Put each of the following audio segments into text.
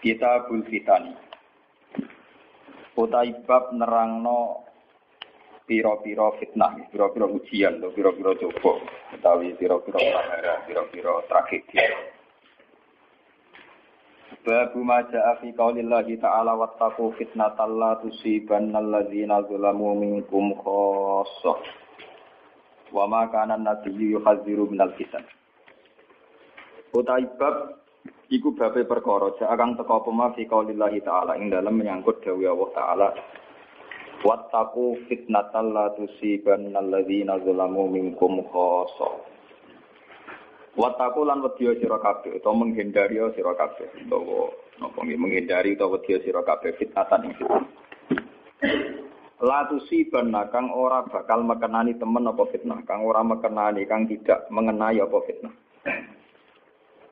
Kitabul Fitan. Utai bab nerangno piro-piro fitnah, piro-piro ujian, piro-piro coba, utawi piro-piro prahara, piro-piro tragedi. Babu maja'a fi qaulillahi ta'ala wattaqu fitnatal la tusibanna alladzina zalamu minkum khassah. Wa ma kana an-nabiyyu yuhadziru minal fitan. Utai bab Iku babe perkara. Akan teka pema fi qaulillahi ta'ala. Ing dalam menyangkut dawuh Allah taala. Wattaqu fitnatal la tusibanna alladzina zalamu minkum khassa. Wattaqu lan wedya sira kabeh utawa menghindari sira kabeh. Utawa napa menghindari utawa wedya sira kabeh fitnatan ing fitnah La tusibanna kang ora bakal mekenani temen apa fitnah kang ora mekenani kang tidak mengenai apa fitnah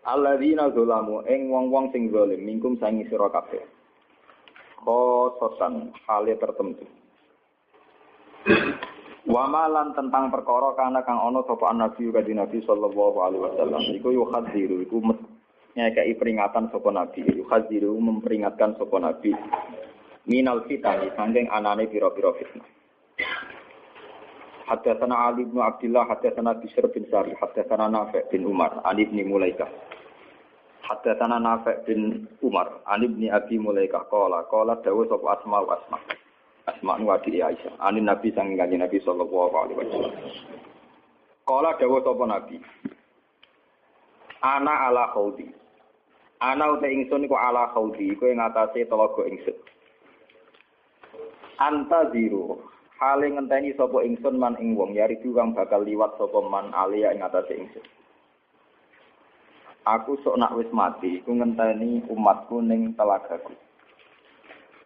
Alladzina zalamu ing wong-wong sing zalim mingkum sangi sira kabeh. Khososan hale tertentu. Wamalan tentang perkara kana kang ana sapa Nabi kanthi Nabi sallallahu alaihi wasallam iku yuhadziru iku ngekei peringatan sapa Nabi yuhadziru memperingatkan sapa Nabi minal fitani sangking anane pira-pira fitnah. Haddatsana Ali bin Abdullah, haddatsana Bishr bin Sari, haddatsana Nafi' bin Umar, Ali bin Mulaikah. Haddatsana Nafi' bin Umar, an ibni Abi Mulaikah qala qala dawu sapa Asma wa Asma. Asma nu adik Aisyah. Anin Nabi sang kanjeng Nabi sallallahu alaihi wasallam. Qala dawu sapa Nabi. Ana ala khaudi. Ana uta ingsun iku ala khaudi, iku ing atase telaga ingsun. Anta zero. Hale ngenteni sapa ingsun man ing wong yari kang bakal liwat sapa man alia ing atase ingsun. Aku sok nak wis mati, iku ngenteni umatku ning telagaku.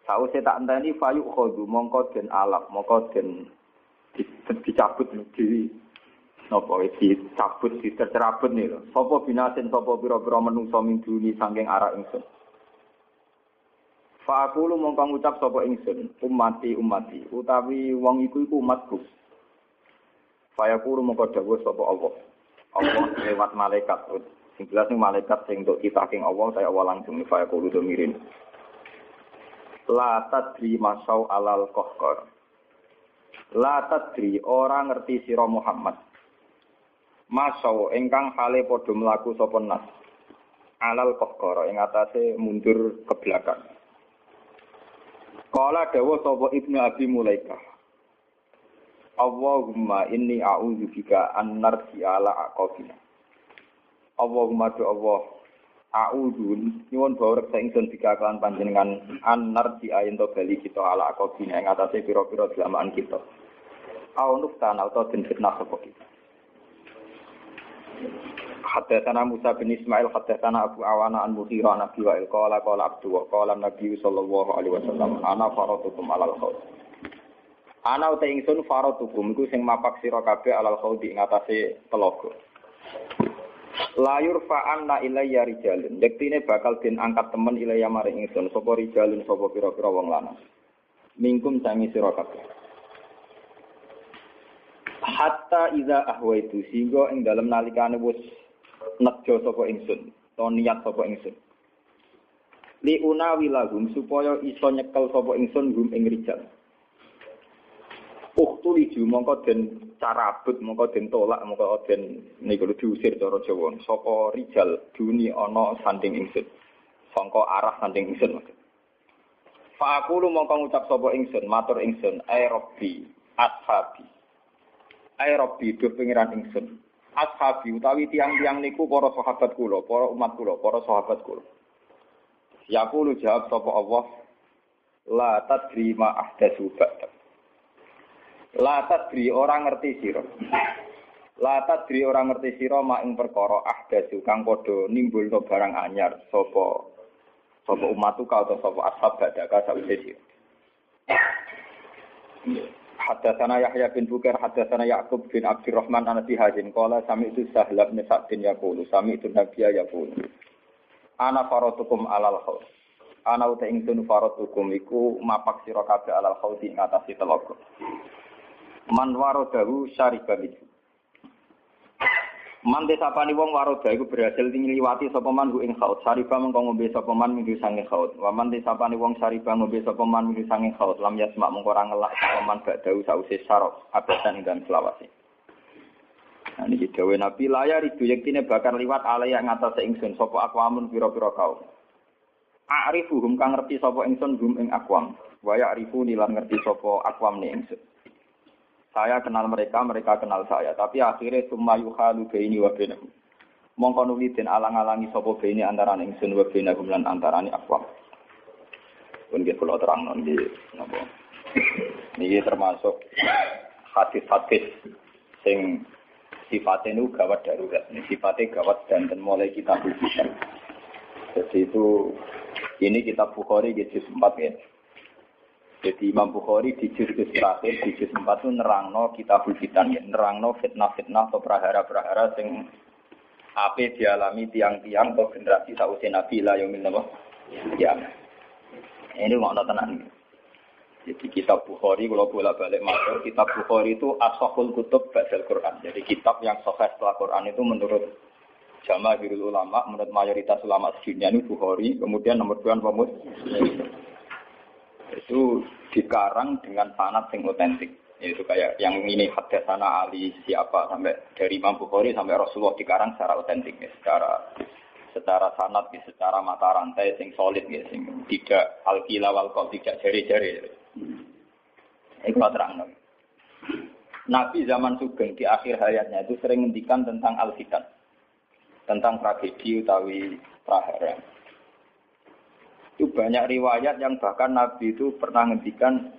Sause tak enteni fayu khodu mongko den alap, mongko den dicabut di napa dicabut ditercerabut nih lho. Sapa binasin sapa pira-pira menungso min duni saking arah ingsun. Fa aku lu mongko ngucap sapa ingsun, umati umati, utawi wong iku iku umatku. Fa aku lu mongko dawuh sapa Allah. Allah lewat malaikat Sing jelas nih malaikat sing untuk kita king Allah saya awal langsung nih faya kulu mirin. La tadri masau alal kohkor. La tadri orang ngerti siro Muhammad. Masau engkang hale podo melaku sopon nas. Alal kohkor ing atase mundur ke belakang. Kala dawa sapa Ibnu Abi Mulaikah. Allahumma inni a'udzubika an narji ala aqabina. Allahumma do Allah A'udhu nyuwun bawa reksa ingsun dikakalan panjenengan anar di ayin to bali kita ala akobina yang atasnya piro-piro delamaan kita. Au nuftan atau den fitnah sapa kita. Haddatsana Musa bin Ismail haddatsana Abu Awana an Mughirah an Abi Wa'il qala qala Abdu wa qala Nabi sallallahu alaihi wasallam ana faratukum alal khawd. Ana uta ingsun faratukum iku sing mapak sira kabeh alal khawd ing atase telaga. Layur fa'an na ilayya rijalun. Yektine bakal den angkat temen ilayya maring ingsun. Sopo rijalun, sopo pira-pira wong lanang. Mingkum sangi sira kabeh. Hatta iza ahwaitu sehingga ing dalam nalikane wis nejo sapa ingsun, to niat sapa ingsun. Li unawi lahum supaya iso nyekel sapa ingsun hum ing rijal. Uktu liju mongko den carabut mongko den tolak mongko den niku diusir cara Jawa. Sapa rijal duni ana sanding ingsun. Sangka arah sanding ingsun. Fa aku lu mongko ngucap sapa ingsun, matur ingsun, ai rabbi ashabi. Ai rabbi do pengiran ingsun. Ashabi utawi tiang-tiang niku para sahabat kula, para umat kula, para sahabat kula. Ya lu jawab sapa Allah, la tadri ma ahdatsu ba'dak. La tadri orang ngerti sira. Lata diri orang ngerti sira mak ing perkara ahdatsu kang padha nimbulno barang anyar sapa sapa umatku atau sapa ashab badaka sawise sira. Hadatsana Yahya bin Bukar, hadatsana Ya'qub bin Abdurrahman an Abi Hazim qala sami itu Sahlab bin Sa'din yaqulu. Sami itu Nabiya yaqulu. Ana faratukum alal khaus. Ana uta ingsun faratukum iku mapak sira kabeh alal khausi ing atase telaga. Man waradahu syariba minhu Man desapani wong waroda iku berhasil ngliwati sapa man ku ing khaut. Sariba mengko ngombe sapa man minggu sange khaut. Wa man desapani wong sariba ngombe sapa man minggu sange khaut. Lam yasma mengko ora ngelak sapa man badau sause sarok abadan dan selawase. Nah ini dawe Nabi layar itu yaktine bakar liwat alaya ngatas ingsun sapa akwamun pira-pira kaum. A'rifuhum kang ngerti sapa ingsun hum ing akwam. Wa ya'rifu nilan ngerti sapa akwam ne ingsun. Saya kenal mereka, mereka kenal saya. Tapi akhirnya summa yuhalu baini wa bainahum. Mongko nuli alang-alangi sapa baini antara ingsun wa bainahum lan antarane akwam. Pun nggih kula terangno nggih napa. Niki termasuk hadis-hadis sing sifatnya itu gawat darurat. Ini sifatnya gawat dan, dan mulai kita bisa. Jadi itu ini kitab Bukhari juz 4 ya. Jadi Imam Bukhari di juz terakhir di juz 4 itu nerangno kita fitan ya, nerangno fitnah-fitnah atau prahara-prahara sing apa dialami tiang-tiang atau generasi sausia Nabi lah yang minta Ya. Ini mau tenan. Jadi kitab Bukhari kalau bolak balik masuk kitab Bukhari itu asahul kutub ba'dal Quran. Jadi kitab yang sahih setelah Quran itu menurut jamaah ulama, menurut mayoritas ulama sedunia ini Bukhari, kemudian nomor dua pemus itu dikarang dengan sanat sing otentik. Yaitu kayak yang ini hadasana Ali siapa sampai dari Imam Bukhari sampai Rasulullah dikarang secara otentik ya, secara secara sanat ya, secara mata rantai sing solid ya, sing tidak alkila wal tidak jari-jari. Itu terang. Nabi zaman Sugeng di akhir hayatnya itu sering ngendikan tentang al-fitan. Tentang tragedi utawi prahara. Itu banyak riwayat yang bahkan Nabi itu pernah ngendikan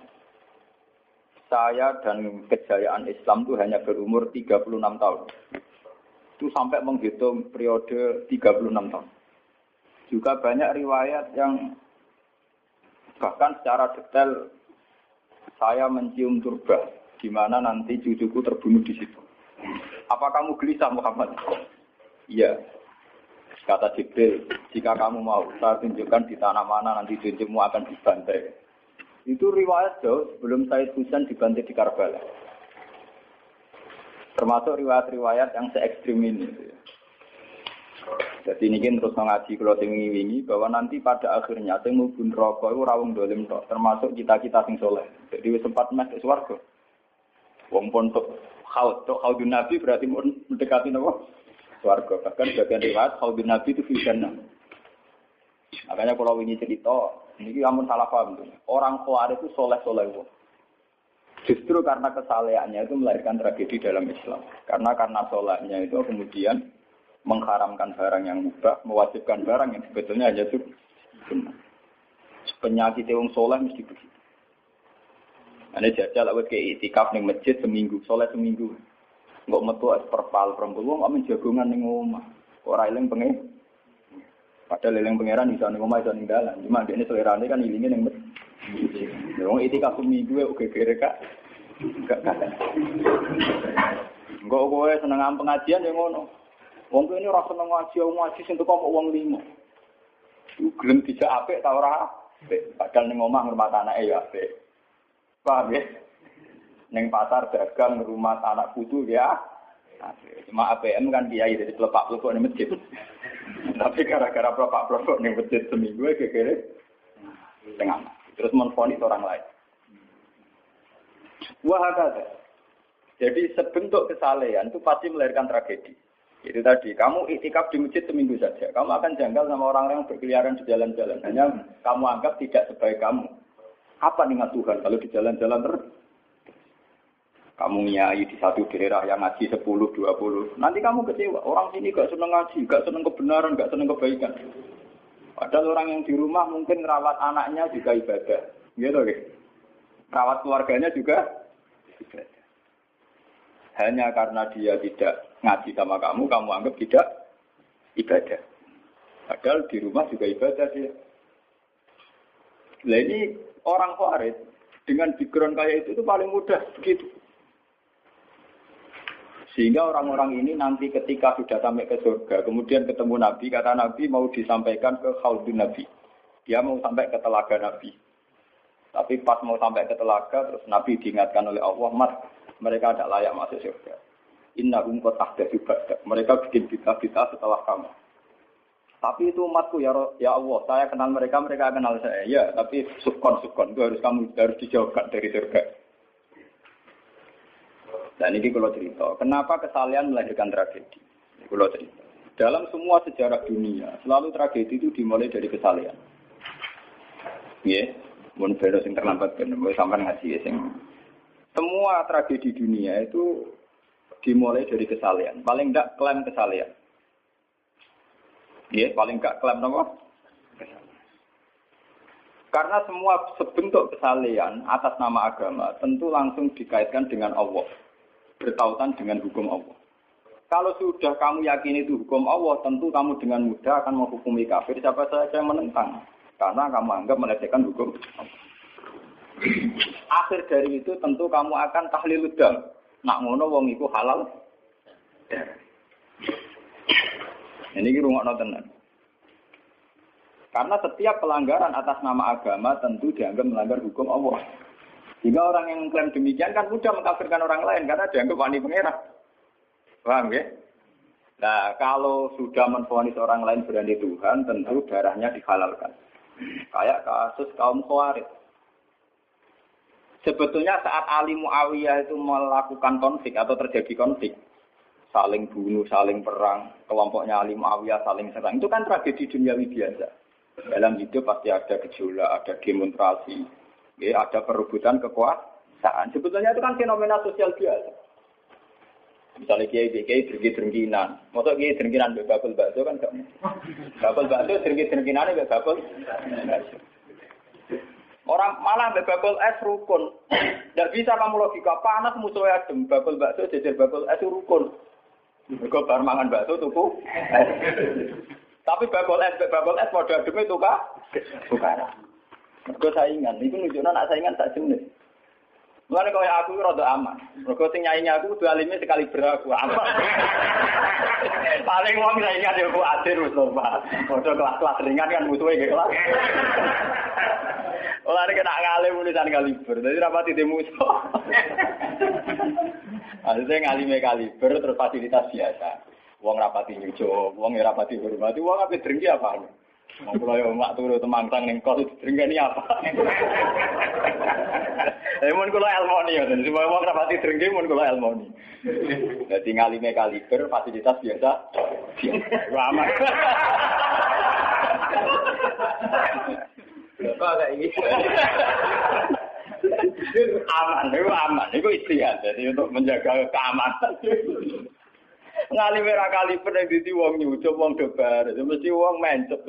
saya dan kejayaan Islam itu hanya berumur 36 tahun. Itu sampai menghitung periode 36 tahun. Juga banyak riwayat yang bahkan secara detail saya mencium turba di mana nanti cucuku terbunuh di situ. Apa kamu gelisah Muhammad? Iya. Kata Jibril, jika kamu mau, saya tunjukkan di tanah mana nanti cucumu akan dibantai. Itu riwayat jauh sebelum Said Husain dibantai di Karbala. Termasuk riwayat-riwayat yang se ekstrim ini. Jadi ini kan terus mengaji kalau tinggi wingi bahwa nanti pada akhirnya sing mubun rokok itu rawung dolim tok, termasuk kita-kita sing soleh. Jadi sempat masuk swarga. Wong pun untuk haud, haudun nabi berarti mendekati nopo swarga. Bahkan bagian riwayat haudun nabi itu fi Makanya kalau ini cerita, ini kamu salah paham tuh. Orang Khawarij itu soleh-soleh wong. Justru karena kesalehannya itu melahirkan tragedi dalam Islam. Karena karena solehnya itu kemudian mengharamkan barang yang mubah, mewajibkan barang yang sebetulnya hanya itu Penyakit yang soleh mesti begitu. Ane jajal awet ke itikaf ning masjid seminggu, soleh seminggu. Enggak metu es perpal perempuan, enggak menjagungan ning omah. Ora eling pengen. Padahal eling pangeran iso ning omah iso ning dalan. Cuma ini selerane kan ilinge ning masjid. Wong itikaf seminggu ya oke kere kak. Enggak kata. Enggak kowe seneng pengajian ya ngono. Wong ini ora seneng ngaji, ngaji sing teko kok wong limo. Gelem dijak apik ta ora? Padahal ning omah ngurmat anake ya apik. Paham ya? Neng pasar dagang rumah anak putu ya. Cuma APM kan kiai jadi pelepak pelukuk di masjid. Tapi gara-gara pelepak pelukuk di masjid seminggu ya kira tengah. Terus menfonis orang lain. Wah ada. Jadi sebentuk kesalehan itu pasti melahirkan tragedi. Itu tadi, kamu itikaf di masjid seminggu saja. Kamu akan janggal sama orang-orang yang berkeliaran di jalan-jalan. Hanya kamu anggap tidak sebaik kamu. Apa dengan Tuhan kalau di jalan-jalan terus? Kamu nyai di satu daerah yang ngaji 10, 20. Nanti kamu kecewa. Orang sini gak seneng ngaji, gak seneng kebenaran, gak seneng kebaikan. Padahal orang yang di rumah mungkin rawat anaknya juga ibadah. Gitu, gitu. Rawat keluarganya juga ibadah. Hanya karena dia tidak ngaji sama kamu, kamu anggap tidak ibadah. Padahal di rumah juga ibadah dia. Nah ini orang Khawarij dengan background kayak itu itu paling mudah begitu. Sehingga orang-orang ini nanti ketika sudah sampai ke surga, kemudian ketemu Nabi, kata Nabi mau disampaikan ke Khaldun Nabi. Dia mau sampai ke telaga Nabi. Tapi pas mau sampai ke telaga, terus Nabi diingatkan oleh Allah, Mat, mereka tidak layak masuk surga. Inna umkot ahda Mereka bikin kita-kita setelah kamu. Tapi itu umatku ya, ya Allah, saya kenal mereka, mereka kenal saya. Ya, tapi sukon sukon itu harus kamu harus dijauhkan dari surga. Dan ini kalau cerita, kenapa kesalahan melahirkan tragedi? Kalau cerita. Dalam semua sejarah dunia, selalu tragedi itu dimulai dari kesalahan. Ya, mun beda sing terlambat ben sampai ngaji ya sing semua tragedi dunia itu dimulai dari kesalahan. Paling enggak klaim kesalahan. Ya, paling enggak klaim apa? Karena semua sebentuk kesalahan atas nama agama tentu langsung dikaitkan dengan Allah bertautan dengan hukum Allah. Kalau sudah kamu yakin itu hukum Allah, tentu kamu dengan mudah akan menghukumi kafir siapa saja yang menentang. Karena kamu anggap melecehkan hukum. Akhir dari itu tentu kamu akan tahlil dam. Nak ngono wong iku halal. Ini rumah tenan. Karena setiap pelanggaran atas nama agama tentu dianggap melanggar hukum Allah. Jika orang yang mengklaim demikian kan mudah mengkafirkan orang lain karena dianggap wani pengira. Paham ya? Nah, kalau sudah menfonis orang lain berani Tuhan, tentu darahnya dihalalkan. Kayak kasus kaum Khawarij. Sebetulnya saat Ali Muawiyah itu melakukan konflik atau terjadi konflik, saling bunuh, saling perang, kelompoknya Ali Muawiyah saling serang, itu kan tragedi duniawi biasa. Dalam hidup pasti ada gejolak, ada demonstrasi, Ya, ada perebutan kekuasaan. Sebetulnya itu kan fenomena sosial biasa. Misalnya kiai kiai drengki drengkinan, masa kiai drengkinan be bakul bakso kan gak bakul bakso drengki drengkinan be bakul. Orang malah be bakul es rukun. Tidak bisa kamu logika panas musuhnya adem bakul bakso jejer bakul es rukun. Mereka bar mangan bakso tuku. Tapi bakul es bakul es pada adem itu kah? Bukan. Mergo saingan, itu nunjukno nak saingan tak jenis. Mulane kau aku rada aman. Mergo sing nyanyi aku kudu alime sekali beraku aman. Paling wong saingan yo kuatir wis lho, Pak. Padha kelas-kelas ringan kan musuhe ge kelas. Mulane kena ngalim tulisan kaliber. Dadi rapati de musuh. Maksudnya ngalime kaliber terus fasilitas biasa. Wong rapati nyujo, wong rapati hormati, wong apa drengki apa? Mau kalau yang mak turu temangsang ning kos ini apa? Eh mun kula elmoni ya, semua wong rapati drengki mun kula elmoni. Dadi ngalime kaliber fasilitas biasa. Aman. Kok agak ini? aman, itu aman, itu istihad. Jadi untuk menjaga keamanan. Ngali merah kali pernah di wong nyucup wong debar, mesti wong mencet.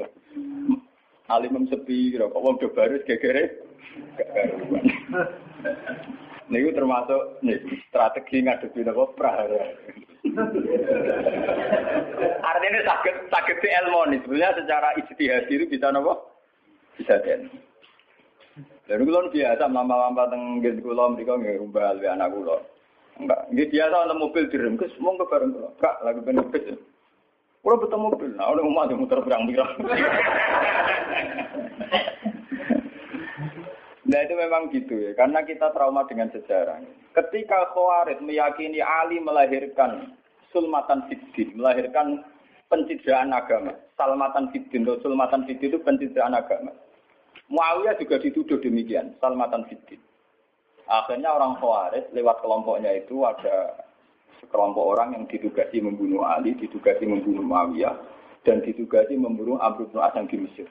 Alim sepi, kok wong debar gegere gak karuan. Niku termasuk nih strategi ngadepi napa prahara. Artinya sakit sakit si elmoni sebenarnya secara ijtihad itu bisa napa? Bisa den. Lalu kulon biasa mama-mama teng nggih kula mriku nggih rumbal anak kula. Enggak, dia biasa untuk mobil direm, mau ke bareng Kak, lagi bis. Kalau betul mobil, nah udah mau ada muter berang-berang. Nah itu memang gitu ya, karena kita trauma dengan sejarah. Ketika Khawarij meyakini Ali melahirkan sulmatan fiddin, melahirkan pencitraan agama. Salmatan fiddin, sulmatan fiddin itu pencitraan agama. Muawiyah juga dituduh demikian, salmatan fiddin. Akhirnya orang Khawarij lewat kelompoknya itu ada sekelompok orang yang ditugasi membunuh Ali, ditugasi membunuh Muawiyah, dan ditugasi membunuh Abu bin Asam di Mesir.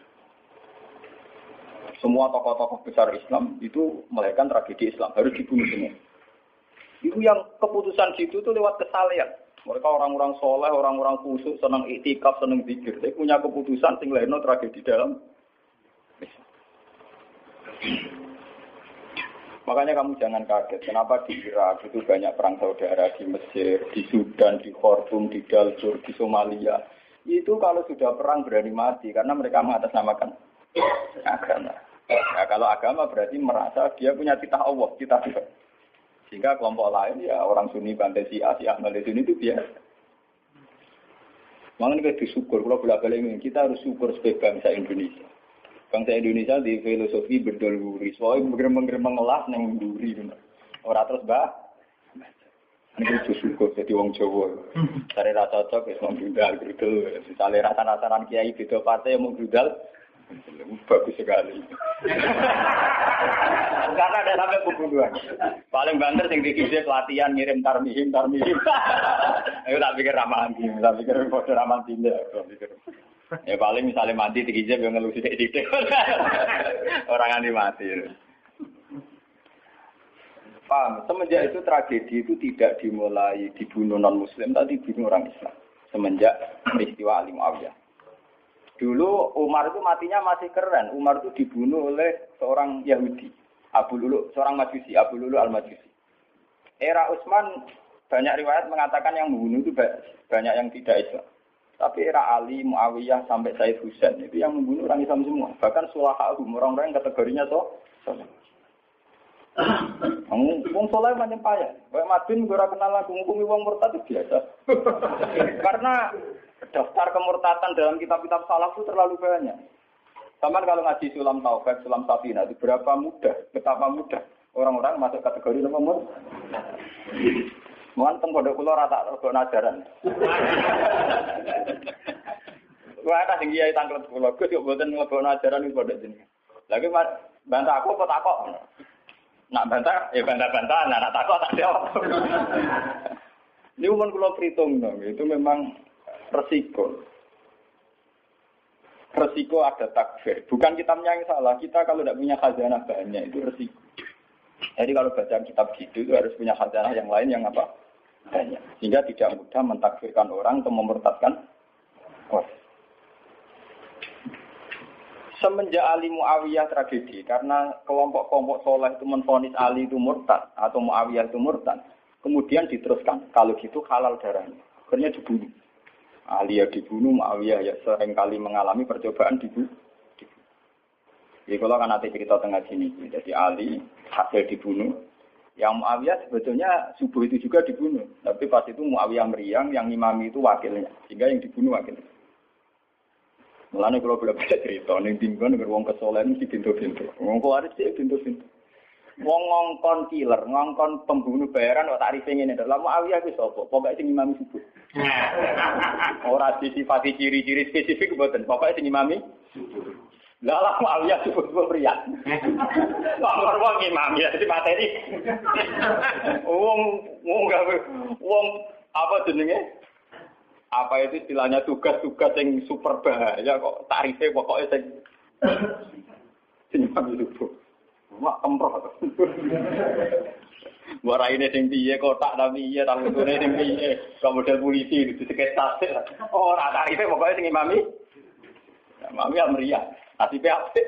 Semua tokoh-tokoh besar Islam itu melahirkan tragedi Islam, harus dibunuh semua. Itu yang keputusan gitu itu lewat kesalahan. Mereka orang-orang soleh, orang-orang khusus, senang itikaf, senang zikir. Tapi punya keputusan lahirno tragedi dalam Makanya kamu jangan kaget. Kenapa di Irak itu banyak perang saudara di Mesir, di Sudan, di Khartoum, di Darfur, di Somalia. Itu kalau sudah perang berani mati karena mereka mengatasnamakan agama. Ya, kalau agama berarti merasa dia punya titah Allah, titah Tuhan. Sehingga kelompok lain ya orang Sunni, Bantai, Si, Si Ahmad Sunni itu biasa. Makanya kita disyukur, kalau bolak balik kita harus syukur sebagai bangsa Indonesia. Bangsa Indonesia di filosofi bedol guri, soalnya menggerem-gerem ngelas neng guri. Orang terus bah, ini itu syukur jadi wong Jawa. Cari rasa cocok, ya mau grudal, grudal. Misalnya rasa-rasaan kiai beda partai yang mau grudal, bagus sekali. Karena ada sampai pembunuhan. Paling banter sing dikisi pelatihan ngirim tarmihim, tarmihim. Ayo tak pikir ramahan tak pikir bodoh ramahan tindak. Ya paling misalnya mati tiga jam yang ngelusi titik Orang yang mati. Paham? Semenjak itu tragedi itu tidak dimulai dibunuh non Muslim, tapi dibunuh orang Islam. Semenjak peristiwa Ali Muawiyah. Dulu Umar itu matinya masih keren. Umar itu dibunuh oleh seorang Yahudi, Abu Lulu, seorang Majusi, Abu Lulu al Majusi. Era Utsman banyak riwayat mengatakan yang membunuh itu banyak yang tidak Islam. Tapi era Ali, Muawiyah sampai Said Husain itu yang membunuh orang Islam semua. Bahkan sulahahum orang-orang yang kategorinya so. Wong soleh macam payah. Kayak Madin gue kenal lagu ngukumi wong murtad itu biasa. Karena daftar kemurtatan dalam kitab-kitab salaf itu terlalu banyak. Sama kalau ngaji sulam taufik, sulam safina itu berapa mudah, betapa mudah orang-orang masuk kategori nomor Mohon teng pondok kula rata rego ajaran. Wah, ada sing kiai tangklet kula, Gus yo mboten nglebokno ajaran iki pondok jenengan. Lagi bantah aku kok takok. Nak bantah, ya bantah-bantah, nak takok tak jawab. Ini umum kula perhitung, itu memang resiko. Resiko ada takfir. Bukan kitabnya yang salah. Kita kalau tidak punya khazanah banyak itu resiko. Jadi kalau baca kitab gitu itu harus punya khazanah yang lain yang apa? Banyak. Sehingga tidak mudah mentakfirkan orang atau memurtadkan orang. Semenjak Ali Muawiyah tragedi, karena kelompok-kelompok soleh itu menfonis Ali itu murtad atau Muawiyah itu murtad, kemudian diteruskan kalau gitu halal darahnya, akhirnya dibunuh. Ali ya dibunuh, Muawiyah ya sering kali mengalami percobaan dibunuh. Jadi kalau kan nanti cerita tengah sini, jadi Ali hasil dibunuh, yang Muawiyah sebetulnya subuh itu juga dibunuh, tapi pas itu Muawiyah meriang, yang imami itu wakilnya, sehingga yang dibunuh wakilnya. Mulane kalau boleh baca cerita, ning tinggon nek wong kesolen mesti pintu-pintu. Wong kuwaris sih pintu-pintu. Wong ngongkon killer, ngongkon pembunuh bayaran kok tarife ngene. Lah Muawiyah ku sapa? Pokoke sing imami subuh. Ora disifati ciri-ciri spesifik mboten. Pokoke sing imami Lah lah Muawiyah subuh pria. Wong wong imam ya dadi materi. Wong wong gawe wong apa jenenge? Apa itu istilahnya tugas-tugas yang super bahaya kok tarifnya pokoknya sing sing subuh. Mak kemproh. Buat ini sing piye kotak tapi iya tapi itu sing piye. Kemudian polisi di sekitar tasik. Oh, ora tarife pokoknya sing imami. Mami ya meriah. Nasibnya apa?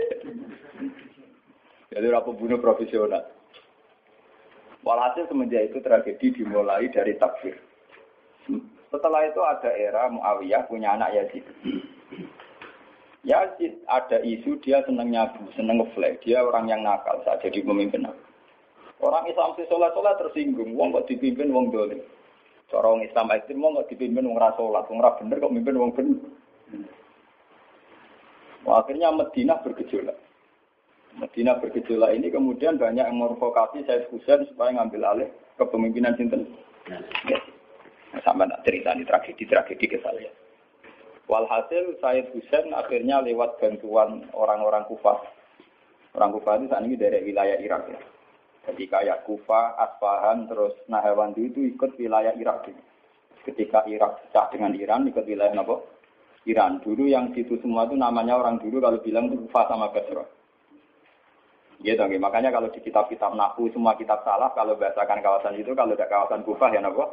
Jadi rapu bunuh profesional. Walhasil semenjak itu tragedi dimulai dari takfir. Setelah itu ada era Muawiyah punya anak Yazid. Yazid ada isu dia seneng nyabu, seneng ngeflag. Dia orang yang nakal saat jadi pemimpin. Orang Islam si sholat sholat tersinggung. Wong kok dipimpin wong dolim. Cara Islam ekstrim wong kok dipimpin wong rasolat. Wong bener kok mimpin wong bener. Wah, akhirnya Medina bergejolak. Medina bergejolak ini kemudian banyak yang mervokasi Said Husain supaya ngambil alih kepemimpinan Sinten. Ya. Sama tak cerita ini tragedi-tragedi ke saya. Walhasil Said Husain akhirnya lewat bantuan orang-orang Kufah. Orang Kufah itu saat ini dari wilayah Irak ya. Jadi kayak Kufah, Asfahan, terus Nahawandi itu ikut wilayah Irak. Ketika Irak pecah dengan Iran, ikut wilayah apa? Iran. Dulu yang situ semua itu namanya orang dulu kalau bilang itu Kufah sama Basra. Gitu, okay. makanya kalau di kitab-kitab Nahu semua kitab salah kalau bahasakan kawasan itu kalau ada kawasan Kufah ya Nabi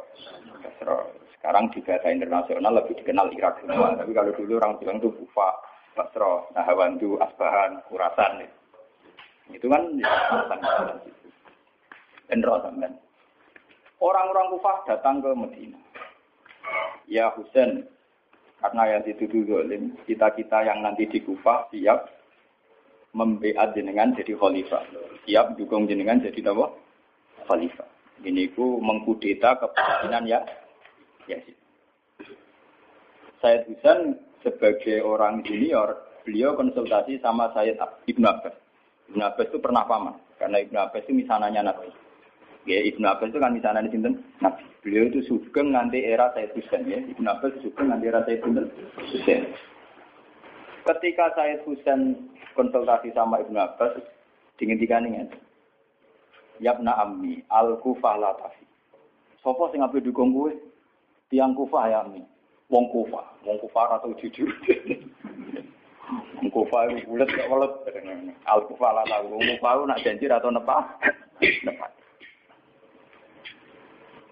Basra. Sekarang di bahasa internasional lebih dikenal Irak semua. Tapi kalau dulu orang bilang itu Kufa, Basra, Nahawandu, Asbahan, Kurasan. Itu kan ya, Endro sampean. Orang-orang Kufah datang ke Medina. Ya Husain, karena yang dituduh zalim, kita-kita yang nanti di Kufah siap membeat jenengan jadi khalifah. Siap dukung jenengan jadi apa? Khalifah. Ini ku mengkudeta kepemimpinan ya Yazid. Said Husain sebagai orang junior, beliau konsultasi sama Said Ibn Abbas. Ibn Abbas itu pernah paman, karena Ibn Abbas itu misananya Nabi. Ya, Ibn Abbas itu kan misalnya di sini Nabi. Beliau itu sugeng nanti era Said Husain ya. Ibn Abbas sugeng nanti era Said Husain. Ketika Said Husain konsultasi sama Ibn Abbas, dingin tiga nih Yabna ammi al kufah latafi. Sopo sing ape dukung gue? Tiang kufah ya ammi. Wong kufah, wong kufah atau jujur. wong kufah itu bulat gak welet. Al kufah latafi. Wong kufah nak janji atau nepah? Nepah.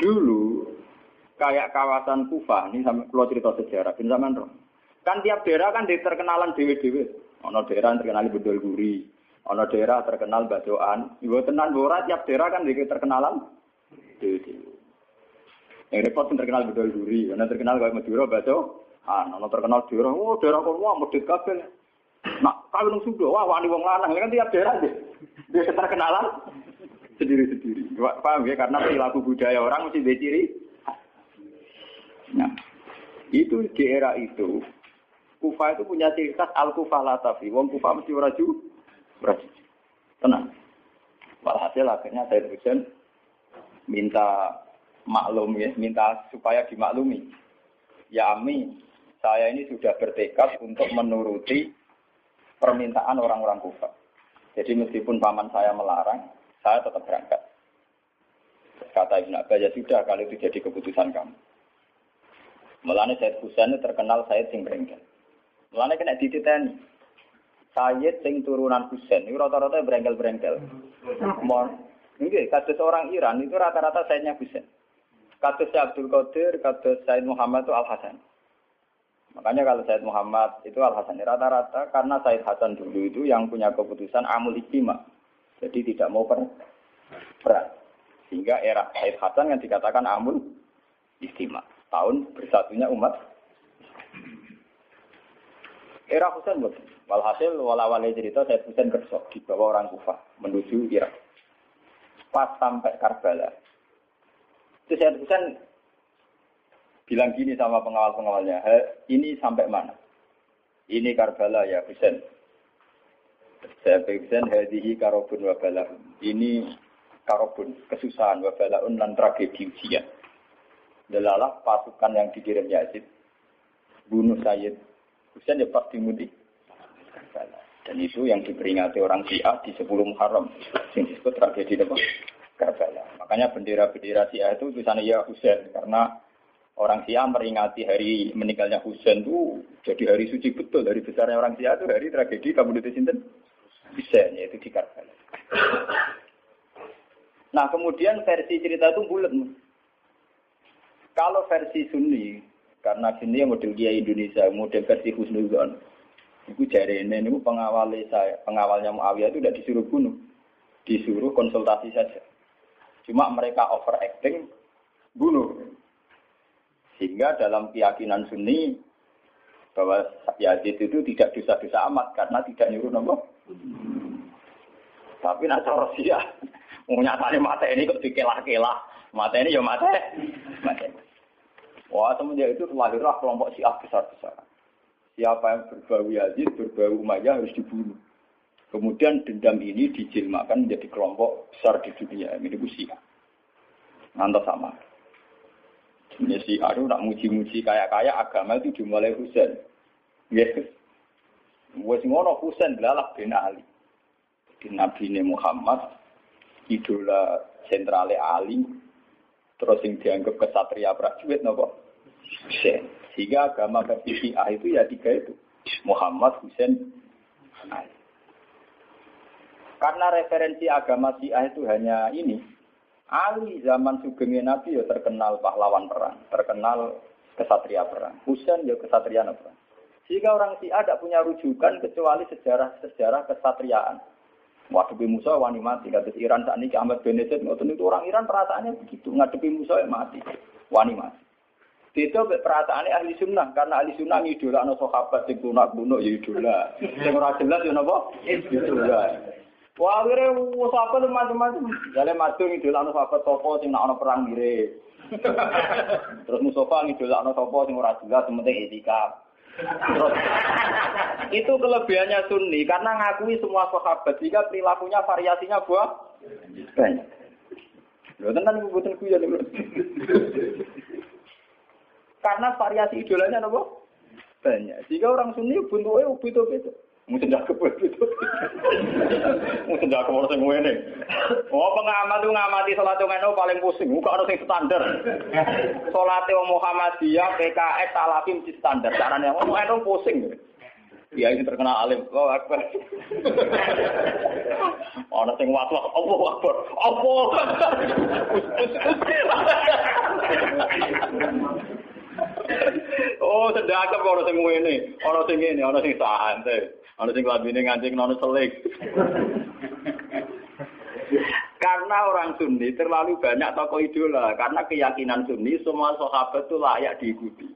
Dulu kayak kawasan Kufah, ini sampai keluar cerita sejarah, bin zaman roh. Kan tiap daerah kan terkenalan dewe-dewe. Ono daerah terkenal bedol guri, ono daerah terkenal badoan. Ibu tenan bora tiap daerah kan di terkenalan dewe-dewe. Yang repot yang terkenal bedol guri, karena terkenal kayak Madura bado. Ah, ono terkenal daerah, oh daerah kok wah medit kabel. Nah, kawin sudah, wah wani wong lanang, kan tiap daerah deh. Dia terkenalan sendiri-sendiri. Paham ya? Karena perilaku budaya orang mesti diciri. Nah, itu di era itu, Kufa itu punya ciri khas al-Kufa latafi. Wong Kufa mesti raju, raju. Tenang. Walhasil akhirnya saya Husain minta maklum ya, minta supaya dimaklumi. Ya Ami, saya ini sudah bertekad untuk menuruti permintaan orang-orang Kufa. Jadi meskipun paman saya melarang, saya tetap berangkat. Kata Ibn Abbas, ya sudah kalau itu jadi keputusan kamu. Mulanya Said Husain terkenal Said sing berengkel. Mulanya kena dititeni. Said sing turunan Husain, itu rata-rata berengkel-berengkel. Ini kasus orang Iran itu rata-rata Saidnya Husain. Kasus Abdul Qadir, kasus Said Muhammad itu Al-Hasan. Makanya kalau Said Muhammad itu Al-Hasan rata-rata karena Said Hasan dulu itu yang punya keputusan amul istima. Jadi tidak mau perang. Sehingga era Said Hasan yang dikatakan amul istimewa. Tahun bersatunya umat. Era Husain bukan. Walhasil walawale cerita Said Husain di bawah orang Kufah menuju Irak. Pas sampai Karbala. Itu Said Husain bilang gini sama pengawal-pengawalnya, ini sampai mana? Ini Karbala ya Husain. Saya pikirkan hadihi karobun wabalaun. Ini karobun, kesusahan wabalaun dan tragedi ujian. Delalah pasukan yang dikirim Yazid. Bunuh Sayyid. Husain ya pasti mudik. Dan itu yang diperingati orang Syiah di 10 Muharram. Yang disebut tragedi apa? Karbala. Makanya bendera-bendera Syiah itu tulisannya ya Husain. Karena orang Syiah meringati hari meninggalnya Husain itu jadi hari suci betul. Dari besarnya orang Syiah itu hari tragedi kamu Sinten bisa yaitu di Karbala. Nah kemudian versi cerita itu bulat. Kalau versi Sunni, karena sini model dia Indonesia, model versi Husnuzon, itu jari ini, ini pengawal saya, pengawalnya Muawiyah itu tidak disuruh bunuh, disuruh konsultasi saja. Cuma mereka overacting, bunuh. Sehingga dalam keyakinan Sunni bahwa Yazid itu tidak dosa-dosa amat karena tidak nyuruh nomor tapi nak cara sia, nyatane mata ini kok dikelah-kelah. Mata ini ya mata. Mata. Wah, semenjak itu lahirlah kelompok Syiah besar-besar. Siapa yang berbau Yazid, berbau Umayyah harus dibunuh. Kemudian dendam ini dijilmakan menjadi kelompok besar di dunia. Ini itu Syiah. Ngantos sama. Ini Syiah itu nak muji-muji kaya-kaya agama itu dimulai Husain. Yes. Wes ngono Husain belalah bin Ali. Di Nabi Muhammad, idola sentrale Ali, terus yang dianggap kesatria prajurit nopo Husain. Sehingga agama versi Syiah itu ya tiga itu. Muhammad, Husain, Ali. Karena referensi agama Syiah itu hanya ini. Ali zaman sugengnya Nabi ya terkenal pahlawan perang, terkenal kesatria perang. Husain ya kesatria perang. Sehingga orang Syiah tidak punya rujukan kecuali sejarah-sejarah kesatriaan. Ngadepi musuh wani mati. Kata Iran saat ini Ahmad Benedit ngoten itu orang Iran perasaannya begitu. Ngadepi musuh mati. Wani mati. Itu perasaannya ahli sunnah karena ahli sunnah idola no sahabat sing lunak kuno ya idola. Sing ora jelas ya napa? Idola. Wah, akhirnya sahabat macam-macam. Jale madu idola no sahabat topo sing nak ono perang mirip. Terus Mustafa idola no topo sing ora jelas penting etika. Itu kelebihannya Sunni karena ngakui semua sahabat jika perilakunya variasinya buah banyak. Lho tenan ibu boten kuya Karena variasi idolanya apa? Banyak. Jika orang Sunni bentuknya beda-beda. Mungkin tidak kebel itu. Mungkin tidak kebel sing ngene. Oh pengamat itu ngamati salat ngono paling pusing. Muka ono sing standar. Salat Muhammadiyah, PKS, Salafim di standar. Carane ngomong ono pusing. Dia ini terkenal alim. Oh, akbar. Ana sing watwa, apa akbar? Apa? Oh, kok ora sing ngene, ana sing ngene, ana sing santai, ana sing lambene nganti nono selik. karena orang Sunni terlalu banyak tokoh idola, karena keyakinan Sunni semua sahabat itu layak diikuti.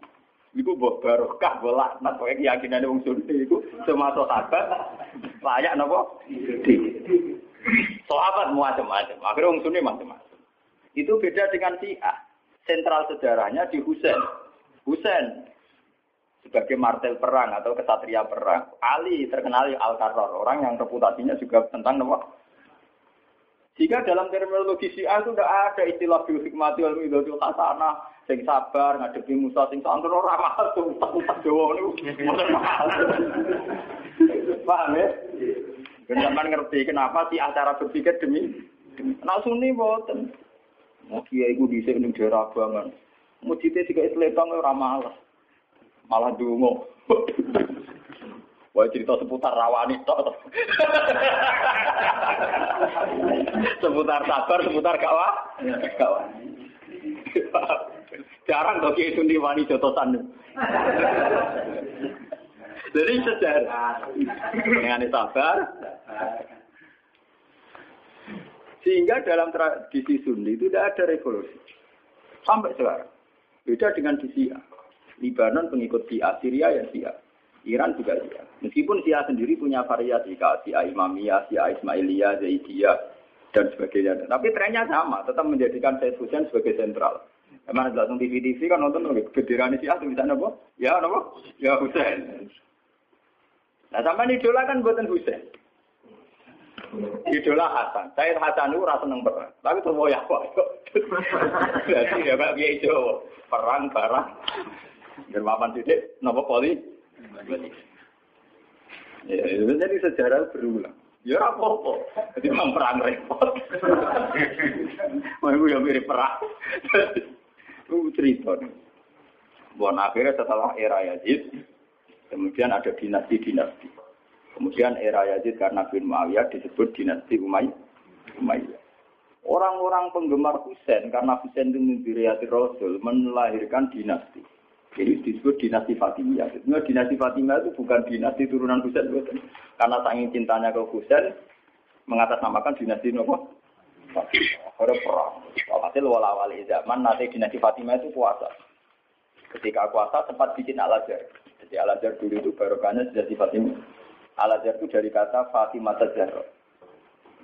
Iku mbok barokah bolak nak keyakinan wong Sunni iku semua sahabat layak napa? Sahabat macam-macam, akhirnya wong Sunni macam-macam. Itu beda dengan Syiah. Sentral sejarahnya di Husain. Husain sebagai martel perang atau kesatria perang. Ali terkenal Al-Karrar, orang yang reputasinya juga tentang nama. Jika dalam terminologi Syiah itu tidak ada istilah bil hikmati wal midhatul hasanah, sing sabar ngadepi Musa sing santur ora tuh tak Jawa niku. Paham ya? Kenapa ngerti kenapa sih acara berpikir demi demi. Nah sunni boten. Mau kiai gue bisa ning daerah banget. Mujite tiga isletong ora malah. Malah dungo. Wah cerita seputar rawani tok. seputar sabar, seputar kawa. Kawa. Jarang kok kiai sundi wani jotosan. Jadi sejarah. Dengan sabar. Sehingga dalam tradisi Sunni itu tidak ada revolusi. Sampai sekarang. Beda dengan di Sia. Libanon pengikut Sia, Syria ya Sia. Iran juga Sia. Meskipun Sia sendiri punya variasi, Sia Imamiyah, Sia Ismailiyah, Zaidiyah, dan sebagainya. Tapi trennya sama, tetap menjadikan Said Hussein sebagai sentral. Emang langsung TV-TV kan nonton lagi bendera ini Sia tulisannya apa? Ya apa? Ya Hussein. Nah sama ini kan buatan Hussein. Idola Hasan. Saya Hasan itu rasa seneng perang. Tapi terus mau ya kok. Jadi ya Pak Kiai Jawa. Perang barang. Germapan titik. Nopo poli. Ya, itu jadi sejarah berulang. Ya apa-apa. Jadi memang perang repot. Mau ya mirip perang. Itu cerita. Buat akhirnya setelah era Yazid, kemudian ada dinasti-dinasti. Kemudian era Yazid karena bin Muawiyah disebut dinasti Umayyah. Umayyah. Orang-orang penggemar Husain karena Husain itu mimpi Rasul melahirkan dinasti. Jadi disebut dinasti Fatimiyah. Sebenarnya dinasti Fatimiyah itu bukan dinasti turunan Husain. Karena saking cintanya ke Husain, mengatasnamakan dinasti Nopo. Ada perang. Walhasil wala-wali zaman nanti dinasti Fatimiyah itu puasa. Ketika puasa sempat bikin al-azhar. Jadi al-azhar dulu itu barokahnya dinasti Fatimiyah. Al-Azhar itu dari kata Fatimah Zahra.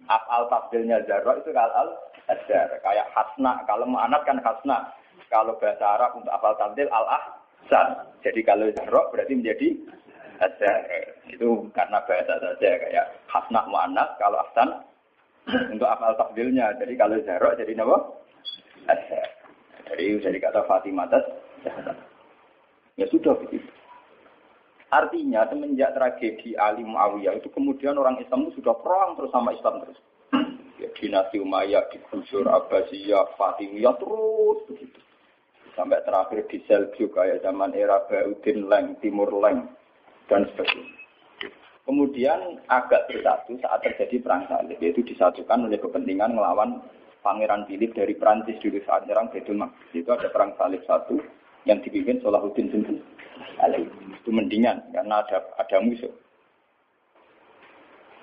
Af'al tafdilnya Zahra itu al Azhar. Kayak hasna. Kalau anak kan hasna. Kalau bahasa Arab untuk afal tafdil al-ahsan. Jadi kalau Zahra berarti menjadi Azhar. Itu karena bahasa saja. Kayak hasna mu'anas. Kalau ahsan untuk afal tafdilnya. Jadi kalau Zahra jadi apa? Azhar. Jadi dari kata Fatimah Zahra. Ya sudah begitu. Artinya semenjak tragedi Ali Muawiyah itu kemudian orang Islam itu sudah perang terus sama Islam terus. Ya, dinasti Umayyah, digusur Abbasiyah, Fatimiyah terus begitu. Sampai terakhir di Seljuk kayak zaman era Baudin Leng, Timur Leng, dan sebagainya. Kemudian agak bersatu saat terjadi perang salib, yaitu disatukan oleh kepentingan melawan Pangeran Philip dari Prancis dulu saat nyerang Betul Itu ada perang salib satu yang dipimpin Salahuddin sendiri itu mendingan karena ada ada musuh.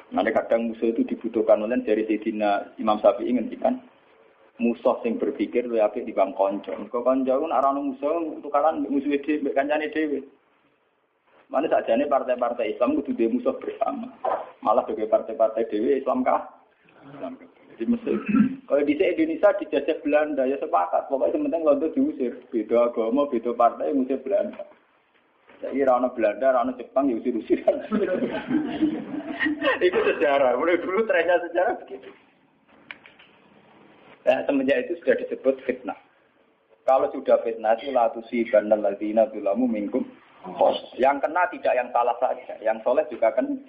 Nanti kadang musuh itu dibutuhkan oleh dari Sayyidina Imam Syafi'i kan musuh sing berpikir lebih apik di bang konco. Kok konco kan arah musuh tukaran musuh dhewe kancane dhewe. Mana saja ini partai-partai Islam itu dia musuh bersama. Malah sebagai partai-partai dewi Islam kah? Islam kah? Jadi Mesir. Kalau di Indonesia dijajah Belanda ya sepakat. Pokoknya sementing Londo diusir. Beda agama, beda partai, musir Belanda. Jadi rana Belanda, rana Jepang, ya usir-usir. itu sejarah. Mulai dulu trennya sejarah begitu. Nah, semenjak itu sudah disebut fitnah. Kalau sudah fitnah itu latusi bandal ladina tulamu mingkum. Yang kena tidak yang salah saja, yang soleh juga kan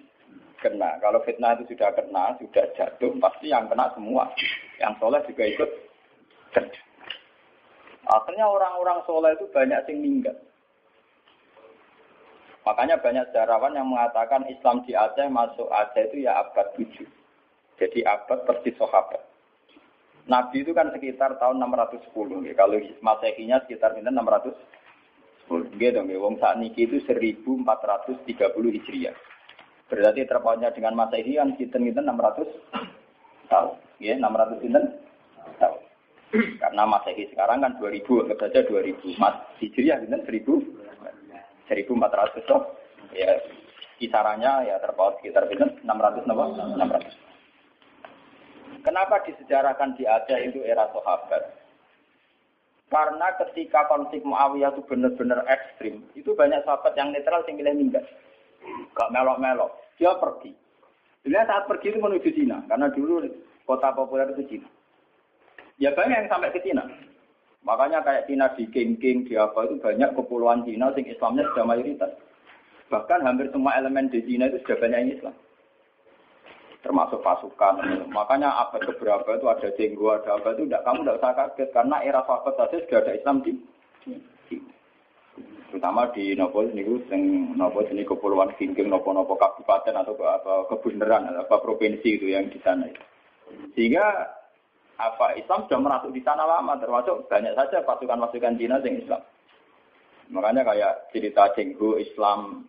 kena. Kalau fitnah itu sudah kena, sudah jatuh, pasti yang kena semua. Yang soleh juga ikut kena. Akhirnya orang-orang soleh itu banyak yang meninggal. Makanya banyak sejarawan yang mengatakan Islam di Aceh masuk Aceh itu ya abad 7. Jadi abad persis sahabat. Nabi itu kan sekitar tahun 610. Ya. Kalau masehinya sekitar 610. Gitu, wong saat niki itu 1430 Hijriah. Berarti terpautnya dengan masehi kita kita 600 tahun. Ya, 600 kita tahun. Karena masehi sekarang kan 2000, anggap saja 2000. Mas Hijriah kita 1000 1400 toh ya kisarannya ya terpaut sekitar 600 600. Kenapa disejarahkan di Aceh itu era sahabat? Karena ketika konflik Muawiyah itu benar-benar ekstrim, itu banyak sahabat yang netral yang milih minggat. Gak melok-melok. Dia pergi. Dia saat pergi itu menuju Cina, karena dulu kota populer itu Cina. Ya banyak yang sampai ke Cina. Makanya kayak Cina di King-King, di apa itu banyak kepulauan Cina sing Islamnya sudah mayoritas. Bahkan hampir semua elemen di Cina itu sudah banyak yang Islam. Termasuk pasukan. Makanya abad keberapa itu ada jenggo, ada apa itu enggak, kamu tidak usah kaget. Karena era sahabat saja sudah ada Islam di terutama di nopo ini sing nopo ini kepulauan King-King, nopo-nopo kabupaten atau apa kebenaran atau provinsi itu yang di sana. Sehingga apa Islam sudah merasuk di sana lama termasuk banyak saja pasukan-pasukan Cina yang Islam. Makanya kayak cerita Jenggo Islam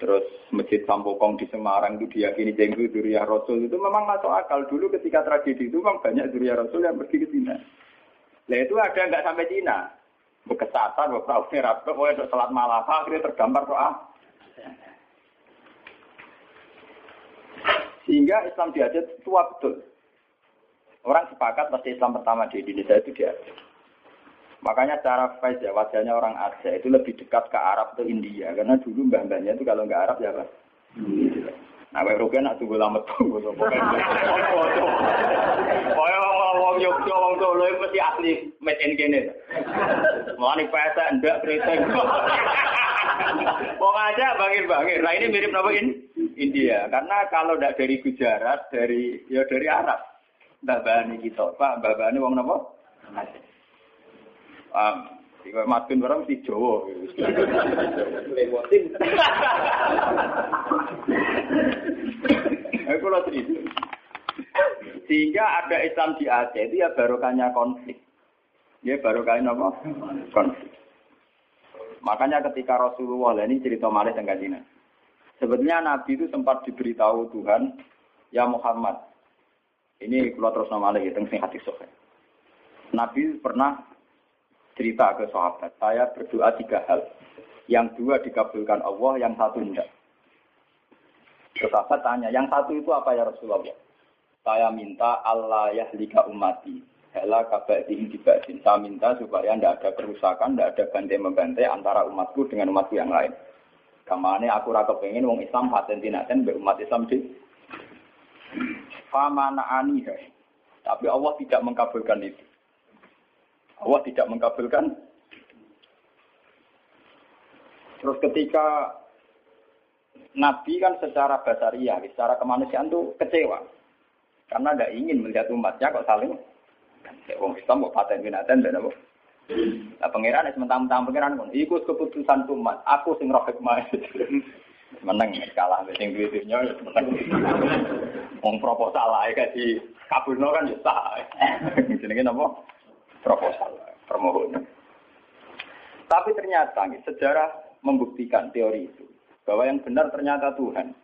terus Masjid Sampokong di Semarang itu diyakini Jenggo Duriya Rasul itu memang masuk akal dulu ketika tragedi itu memang banyak Duriya Rasul yang pergi ke Cina. Nah itu ada nggak sampai Cina. Bekesatan, beberapa rapat, pokoknya sholat malam, akhirnya tergambar doa. Sehingga Islam di Aceh tua betul. Orang sepakat pasti Islam pertama di Indonesia itu dia. Makanya cara face ya wajahnya orang Aceh itu lebih dekat ke Arab atau India karena dulu mbah-mbahnya itu kalau nggak Arab ya apa? Nah, Pak Rugen nak tunggu lama tunggu pokoknya. Pokoknya wong Yogyo, wong Solo itu mesti asli made in kene. Mulane pesa ndak keriting. Wong aja bangir-bangir. Nah ini mirip apa ini? India. Karena kalau ndak dari Gujarat, dari ya dari Arab. Mbah kita, Pak, mbah bani wong napa? Um, Jika matun barang mesti Jawa. Lewatin. Aku lo cerita. Sehingga ada Islam di Aceh itu ya barokahnya konflik. Ya barokahnya apa? Konflik. Makanya ketika Rasulullah ini cerita malih tentang. Sebetulnya Nabi itu sempat diberitahu Tuhan, ya Muhammad, ini kalau terus nama lagi tentang sing hati sohe. Nabi pernah cerita ke sahabat, saya berdoa tiga hal. Yang dua dikabulkan Allah, yang satu tidak. Sahabat tanya, yang satu itu apa ya Rasulullah? Saya minta Allah yahlika umati. Hela kabaihin dibadin. Saya minta supaya tidak ada kerusakan, tidak ada bantai-membantai antara umatku dengan umatku yang lain. Kamane aku raka pengen wong Islam paten tinaten umat Islam di famana aniha. Tapi Allah tidak mengkabulkan itu. Allah tidak mengkabulkan. Terus ketika Nabi kan secara basaria, secara kemanusiaan itu kecewa. Karena tidak ingin melihat umatnya kok saling Wong Islam kok paten binatan dan apa? Nah pangeran es mentang-mentang pangeran pun ikut keputusan umat. Aku sing roh hikmah. menang kalah sing duwe dunya menang. Wong proposal ae kaji kabulno kan ya sah. Jenenge napa? Proposal, permohonan. Tapi ternyata sejarah membuktikan teori itu bahwa yang benar ternyata Tuhan.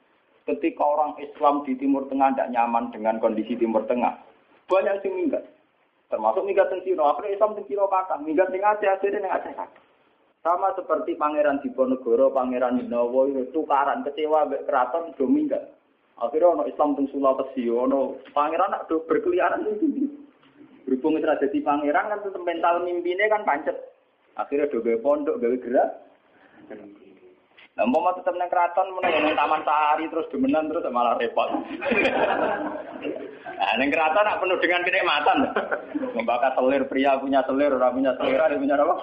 Ketika orang Islam di Timur Tengah tidak nyaman dengan kondisi Timur Tengah, banyak yang minggat. Termasuk minggat di Cina. Akhirnya Islam di Cina kata, minggat di Aceh, akhirnya di Aceh. Sama seperti Pangeran Diponegoro, Pangeran Dinawa itu tukaran kecewa keraton do minggat. Akhirnya ono Islam teng Sulawesi, ono pangeran nak do berkeliaran itu. Berhubung itu jadi pangeran kan tetap mental mimpinya kan pancet. Akhirnya do gawe pondok, gawe gerak. Mau tetap neng keraton, mau neng taman sehari terus demenan terus malah repot. nah, neng keraton nak penuh dengan kenikmatan. Membakar selir pria punya selir, orang punya selir, ada punya apa?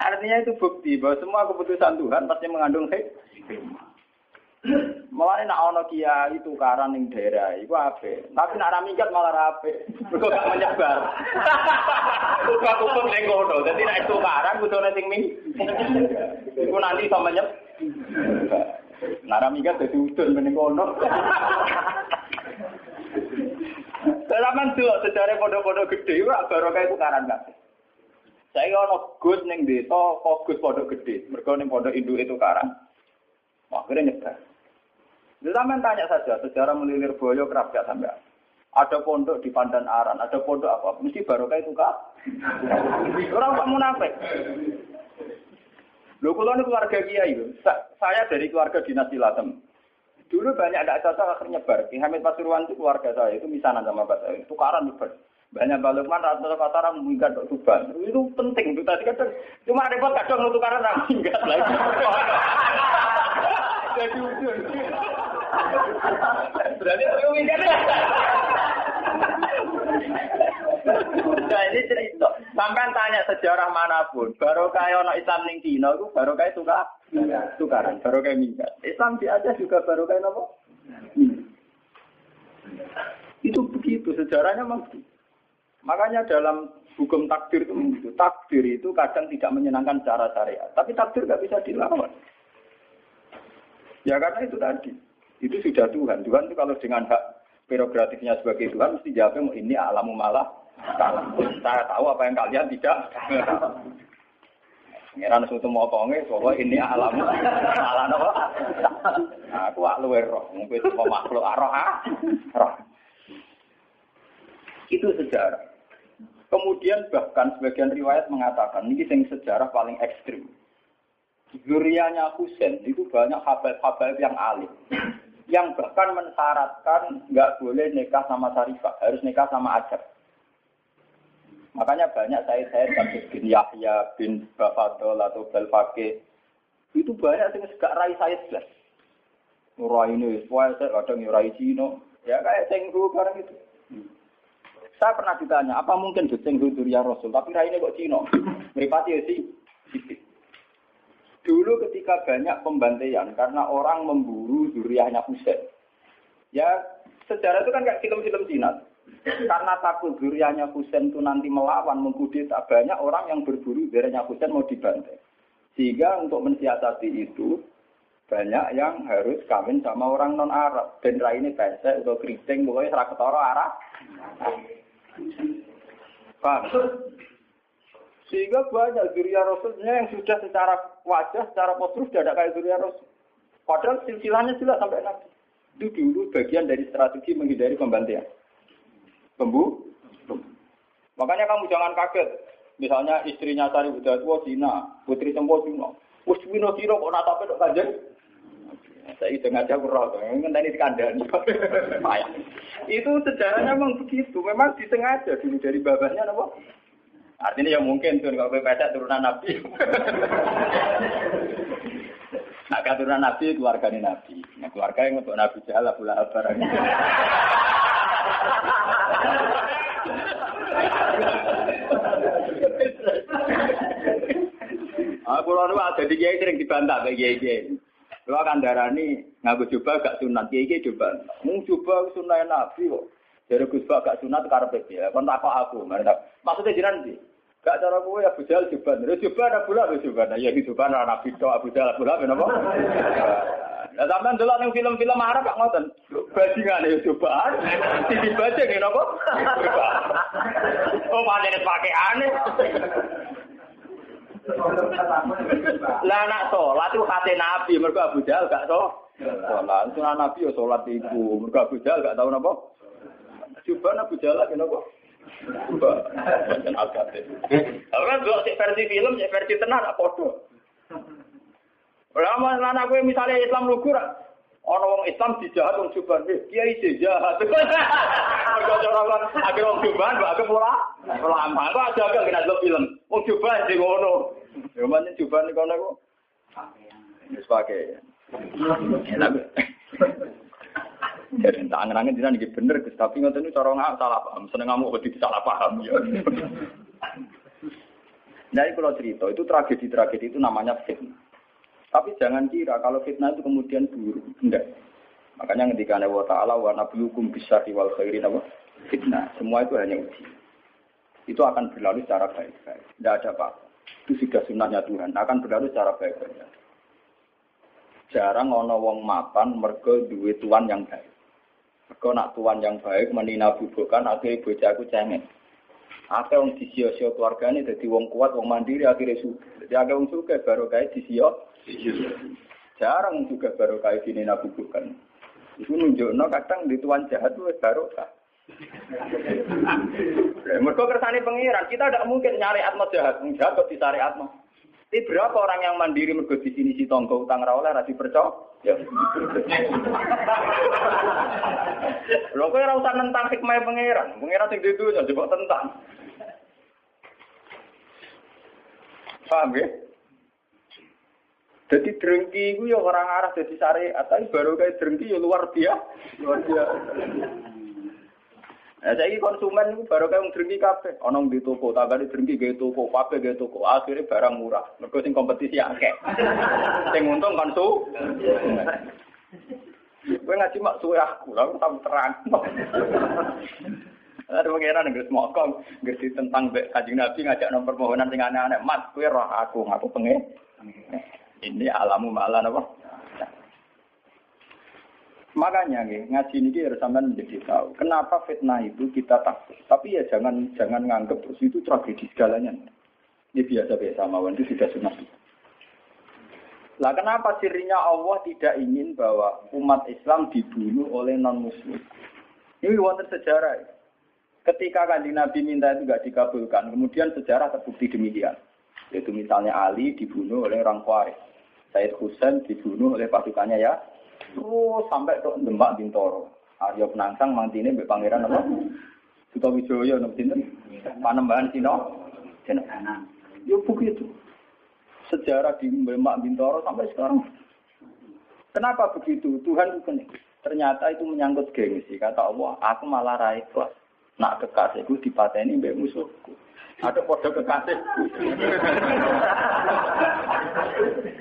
Artinya itu bukti bahwa semua keputusan Tuhan pasti mengandung hikmah. Malah nak ono kiai tukaran ning daerah iku ape. Tapi nak ra minggat malah ape. Mergo gak menyebar. Kok kumpul ning kono. Dadi nek tukaran kudune sing ming. Iku nanti iso menyep. Nak ra minggat dadi udun ning kono. Tuh sejarah pondok-pondok gede, ora barokah tukaran gak. Saya ono gus ning desa, kok gus pondok gede. Mergo ning pondok induk itu karan. Akhirnya nyebar. Zaman tanya saja, sejarah melilir boyo kerap gak sampai. Ada pondok di Pandan Aran, ada pondok apa? Mesti barokah itu kak. Orang kamu munafik. Lho kalau ini keluarga kiai, saya dari keluarga dinasti Latem. Dulu banyak tidak cocok akhirnya bar. Ki Hamid Pasuruan itu keluarga saya, itu misanan sama bapak saya. Tukaran bar. Banyak balukman rata kata orang meninggal dok tuban. Itu penting. Itu tadi kan cuma repot kadang nutukaran orang meninggal lagi. Jadi ujung. Berarti terus kan? Nah ini cerita. Sampai tanya sejarah mana pun, baru kaya orang Islam ning Cina itu baru kaya suka tukaran, baru kaya minggat. Islam di Aceh juga baru kaya apa? Itu begitu sejarahnya memang Makanya dalam hukum takdir itu begitu. Takdir itu kadang tidak menyenangkan secara syariat, tapi takdir nggak bisa dilawan. Ya karena itu tadi. Itu sudah Tuhan. Tuhan itu kalau dengan hak prerogatifnya sebagai Tuhan mesti jawabnya ini alamu malah Saya tahu apa yang kalian tidak. Ngeran suatu motonge bahwa ini alam malah apa? Nah, aku ak luwe roh, mungkin itu makhluk roh ah. Roh. Itu sejarah. Kemudian bahkan sebagian riwayat mengatakan ini yang sejarah paling ekstrim. Zurianya Husain itu banyak habaib-habaib yang alim yang bahkan mensyaratkan nggak boleh nikah sama Sarifah, harus nikah sama Ajar. Makanya banyak saya saya kasus bin Yahya bin Bafadol atau Belfake itu banyak yang gak rai saya jelas. Nurai ini, saya kadang rai Cino, ya kayak cenggu barang itu. Saya pernah ditanya, apa mungkin cenggu Durya Rasul, tapi rai ini kok Cino? Meripati ya sih, Dulu ketika banyak pembantaian karena orang memburu zuriahnya Husain. Ya sejarah itu kan kayak film-film Cina. Karena takut zuriahnya Husain itu nanti melawan, mengkudeta, banyak orang yang berburu zuriahnya Husain mau dibantai. Sehingga untuk mensiasati itu, banyak yang harus kawin sama orang non Arab. Dan ini pesek atau keriting, pokoknya serah ketara arah. Paham? Sehingga banyak zuriya Rasulnya yang sudah secara wajah, secara postur sudah ada kayak zuriya Rasul. Padahal silsilahnya jelas sampai Nabi. Itu dulu bagian dari strategi menghindari pembantaian. Pembu? Makanya kamu jangan kaget. Misalnya istrinya Sari tua Cina, putri Tempo Cina. Wes Cina kok natape kok kanjeng? Saya itu ngajak kurang, ngenteni dikandani. itu sejarahnya memang begitu, memang disengaja dulu dari babahnya apa? Artinya ya mungkin tuh kalau pesek turunan Nabi. nah, turunan Nabi keluarga ini Nabi. Nah, keluarga yang untuk Nabi Jahal Abu Lahab barang. Aku lalu ada di kiai sering dibantah kiai kiai. Darah ini ngaku coba gak sunat kiai kiai coba. Mau coba sunat nabi kok. Jadi Gus gak sunat karena ya. Kon tak aku. Maksudnya jiran sih. Gak cara gue Abu Jahal juban. Ya juban Abu Lahab juban. Ya juban ora Nabi to Abu Jahal Abu Lahab napa? Lah sampean delok ning film-film Arab kok ngoten. Bajingan ya juban. Sisi baca nggih napa? Oh pancen pakaiane. Lah nak salat itu hati Nabi mergo Abu Jahal gak so. Sholat. Sunnah Nabi ya sholat iku. Mergo Abu Jahal gak tahu napa. Coba Abu Jahal kenapa? Coba. Dan agak Ora kok sik versi film, sik versi tenan apa padha. Ora lan aku misalnya Islam lugu Ana wong Islam dijahat wong Juban, eh, kiai jahat. Mergo cara kan akhir wong Juban mbok agak pola. Pola amal kok aja agak kena film. Wong Juban sing ngono. Ya men Juban kono kok. Wis. Enak. Ya tak angen-angen dina iki bener Gus, tapi ngoten niku cara nggak salah paham. Seneng ngamuk kok salah paham ya. Nah, kalau cerita itu tragedi-tragedi itu namanya fitnah. Tapi jangan kira kalau fitnah itu kemudian buruk. Enggak. Makanya ketika Allah Ta'ala wa nablukum bisa wal khairin apa? Fitnah. Semua itu hanya uji. Itu akan berlalu secara baik-baik. Tidak ada apa-apa. Itu sudah sunnahnya Tuhan. Akan berlalu secara baik-baik. Jarang ono wong mapan mergo duit tuan yang baik. Mergo nak tuan yang baik menina bubukan akhirnya bojaku cengeng. Akeh wong disio-sio keluargane dadi wong kuat, wong mandiri akhirnya suka. Jadi wong suka baru kayak disio Jarang juga baru kayak gini nabi bukan. Itu nunjukno kadang di tuan jahat itu baru kah. Mereka kersane pengiran, kita tidak mungkin nyari atmo jahat, jahat kok disari atmo. Tapi berapa orang yang mandiri mergo di sini si tonggo utang rawol rasi percaya? Ya. Lho kowe ora usah nentang hikmah pengiran, pengiran sing dudu coba tentang. Paham ya? Jadi drengki itu ya orang arah jadi syariat, tapi baru kayak drengki ya luar biasa, luar biasa. Nah, saya konsumen itu baru kayak drengki kafe, onong di toko, tagadi drengki gaya toko, kafe gaya toko, akhirnya barang murah, mereka sing kompetisi akeh, sing untung konsu. Gue ngaji mak suwe aku, lalu tahu terang. Ada pengiran nggak semua kong, ngerti tentang kajian nabi ngajak nomor permohonan sing aneh-aneh, mat, gue roh aku, aku pengen. Ini alamu malah apa? Makanya nih, ngaji ini harus sampai menjadi tahu. Kenapa fitnah itu kita takut. Tapi ya jangan jangan nganggap terus itu tragedi segalanya. Ini biasa-biasa mawon itu sudah sunnah. Lah kenapa sirinya Allah tidak ingin bahwa umat Islam dibunuh oleh non muslim? Ini wonten sejarah. Ketika kan Nabi minta itu tidak dikabulkan, kemudian sejarah terbukti demikian. Yaitu misalnya Ali dibunuh oleh orang Khawarij. Said Husain dibunuh oleh pasukannya ya. Terus sampai ke Demak Bintoro. Aryo Penangsang mantine mbek pangeran apa? Suto Wijoyo nopo sinten? Panembahan Cina. Jenengan. Yo begitu. Sejarah di Demak Bintoro sampai sekarang. Kenapa begitu? Tuhan bukan ternyata itu menyangkut gengsi. Kata Allah, aku malah raih kelas. Nak kekasihku dipateni mbek musuhku. Ada kode kekasih.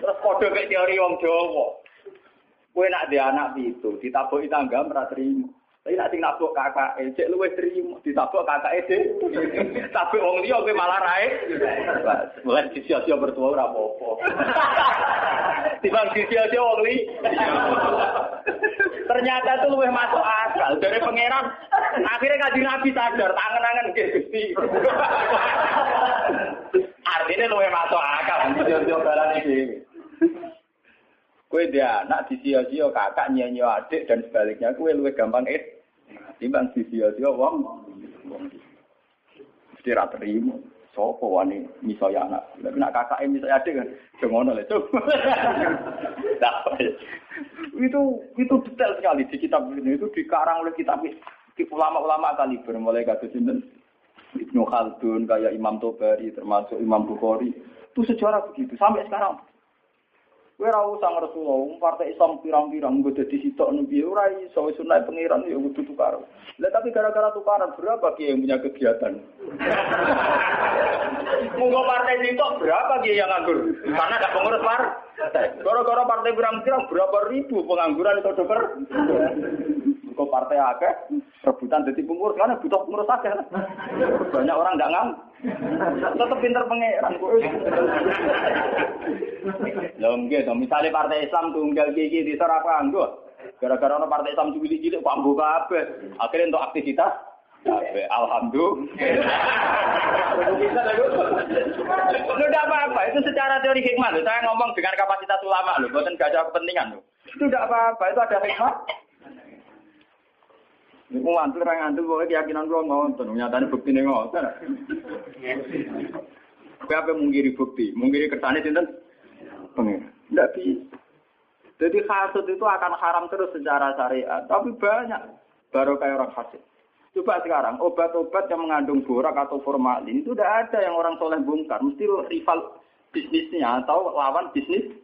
Terus kode kayak teori wong Jawa. Kue nak di anak itu, ditabuki tangga merah terima. Tapi nak sing nabuk kakak, eh, cek luwe terima, ditabuk kakak ede. Tapi wong liya kowe malah rae. Mulai sia-sia bertua ora apa-apa. Timbang sia-sia wong li. Ternyata itu luwih masuk akal dari pangeran. Akhirnya kaji Nabi sadar, tangan-tangan ke Gusti. Artinya luwih masuk akal. Sia-sia barang ini. Kue dia anak di sio-sio kakak nyanyi adik dan sebaliknya kue luwih gampang eh timbang di sio-sio wong. Mesti terima. Sopo wani misalnya anak. Tapi nak kakak misalnya adik kan jangan oleh coba. itu itu detail sekali di kitab ini itu dikarang oleh kitab ulama-ulama kali mulai kasus sinten Ibnu Khaldun kayak Imam Tobari termasuk Imam Bukhari itu sejarah begitu sampai sekarang Kowe ora usah ngresula, partai Islam pirang-pirang nggo dadi sitok piye ora iso sunah pangeran ya kudu tukar. Lah tapi gara-gara tukaran berapa kiai yang punya kegiatan? Monggo partai sitok berapa kiai yang nganggur? Karena ada pengurus partai. Gara-gara partai pirang-pirang berapa ribu pengangguran itu dokter? Kok partai akeh rebutan jadi pengurus karena butuh pengurus akeh. Banyak orang nggak ngam. Tetap pinter pangeran kok. Nggih to, misale partai Islam tunggal iki di apa anggo. Gara-gara ono partai Islam cilik-cilik kok ambo kabeh. Akhirnya untuk aktivitas Kabeh alhamdulillah. Lu apa-apa, itu secara teori hikmah. Saya ngomong dengan kapasitas ulama loh, bukan gak ada kepentingan loh. Itu tidak apa-apa, itu ada hikmah. Ini ngantul orang ngantul, pokoknya keyakinan ngonton. Nyatanya bukti ini ngonton. Kue apa mungkiri bukti? Mungkiri kertasnya cinta? Pengen. Bisa. Jadi hasud itu akan haram terus secara syariat. Tapi banyak. Baru kayak orang hasud. Coba sekarang, obat-obat yang mengandung borak atau formalin itu tidak ada yang orang soleh bongkar. Mesti rival bisnisnya atau lawan bisnis.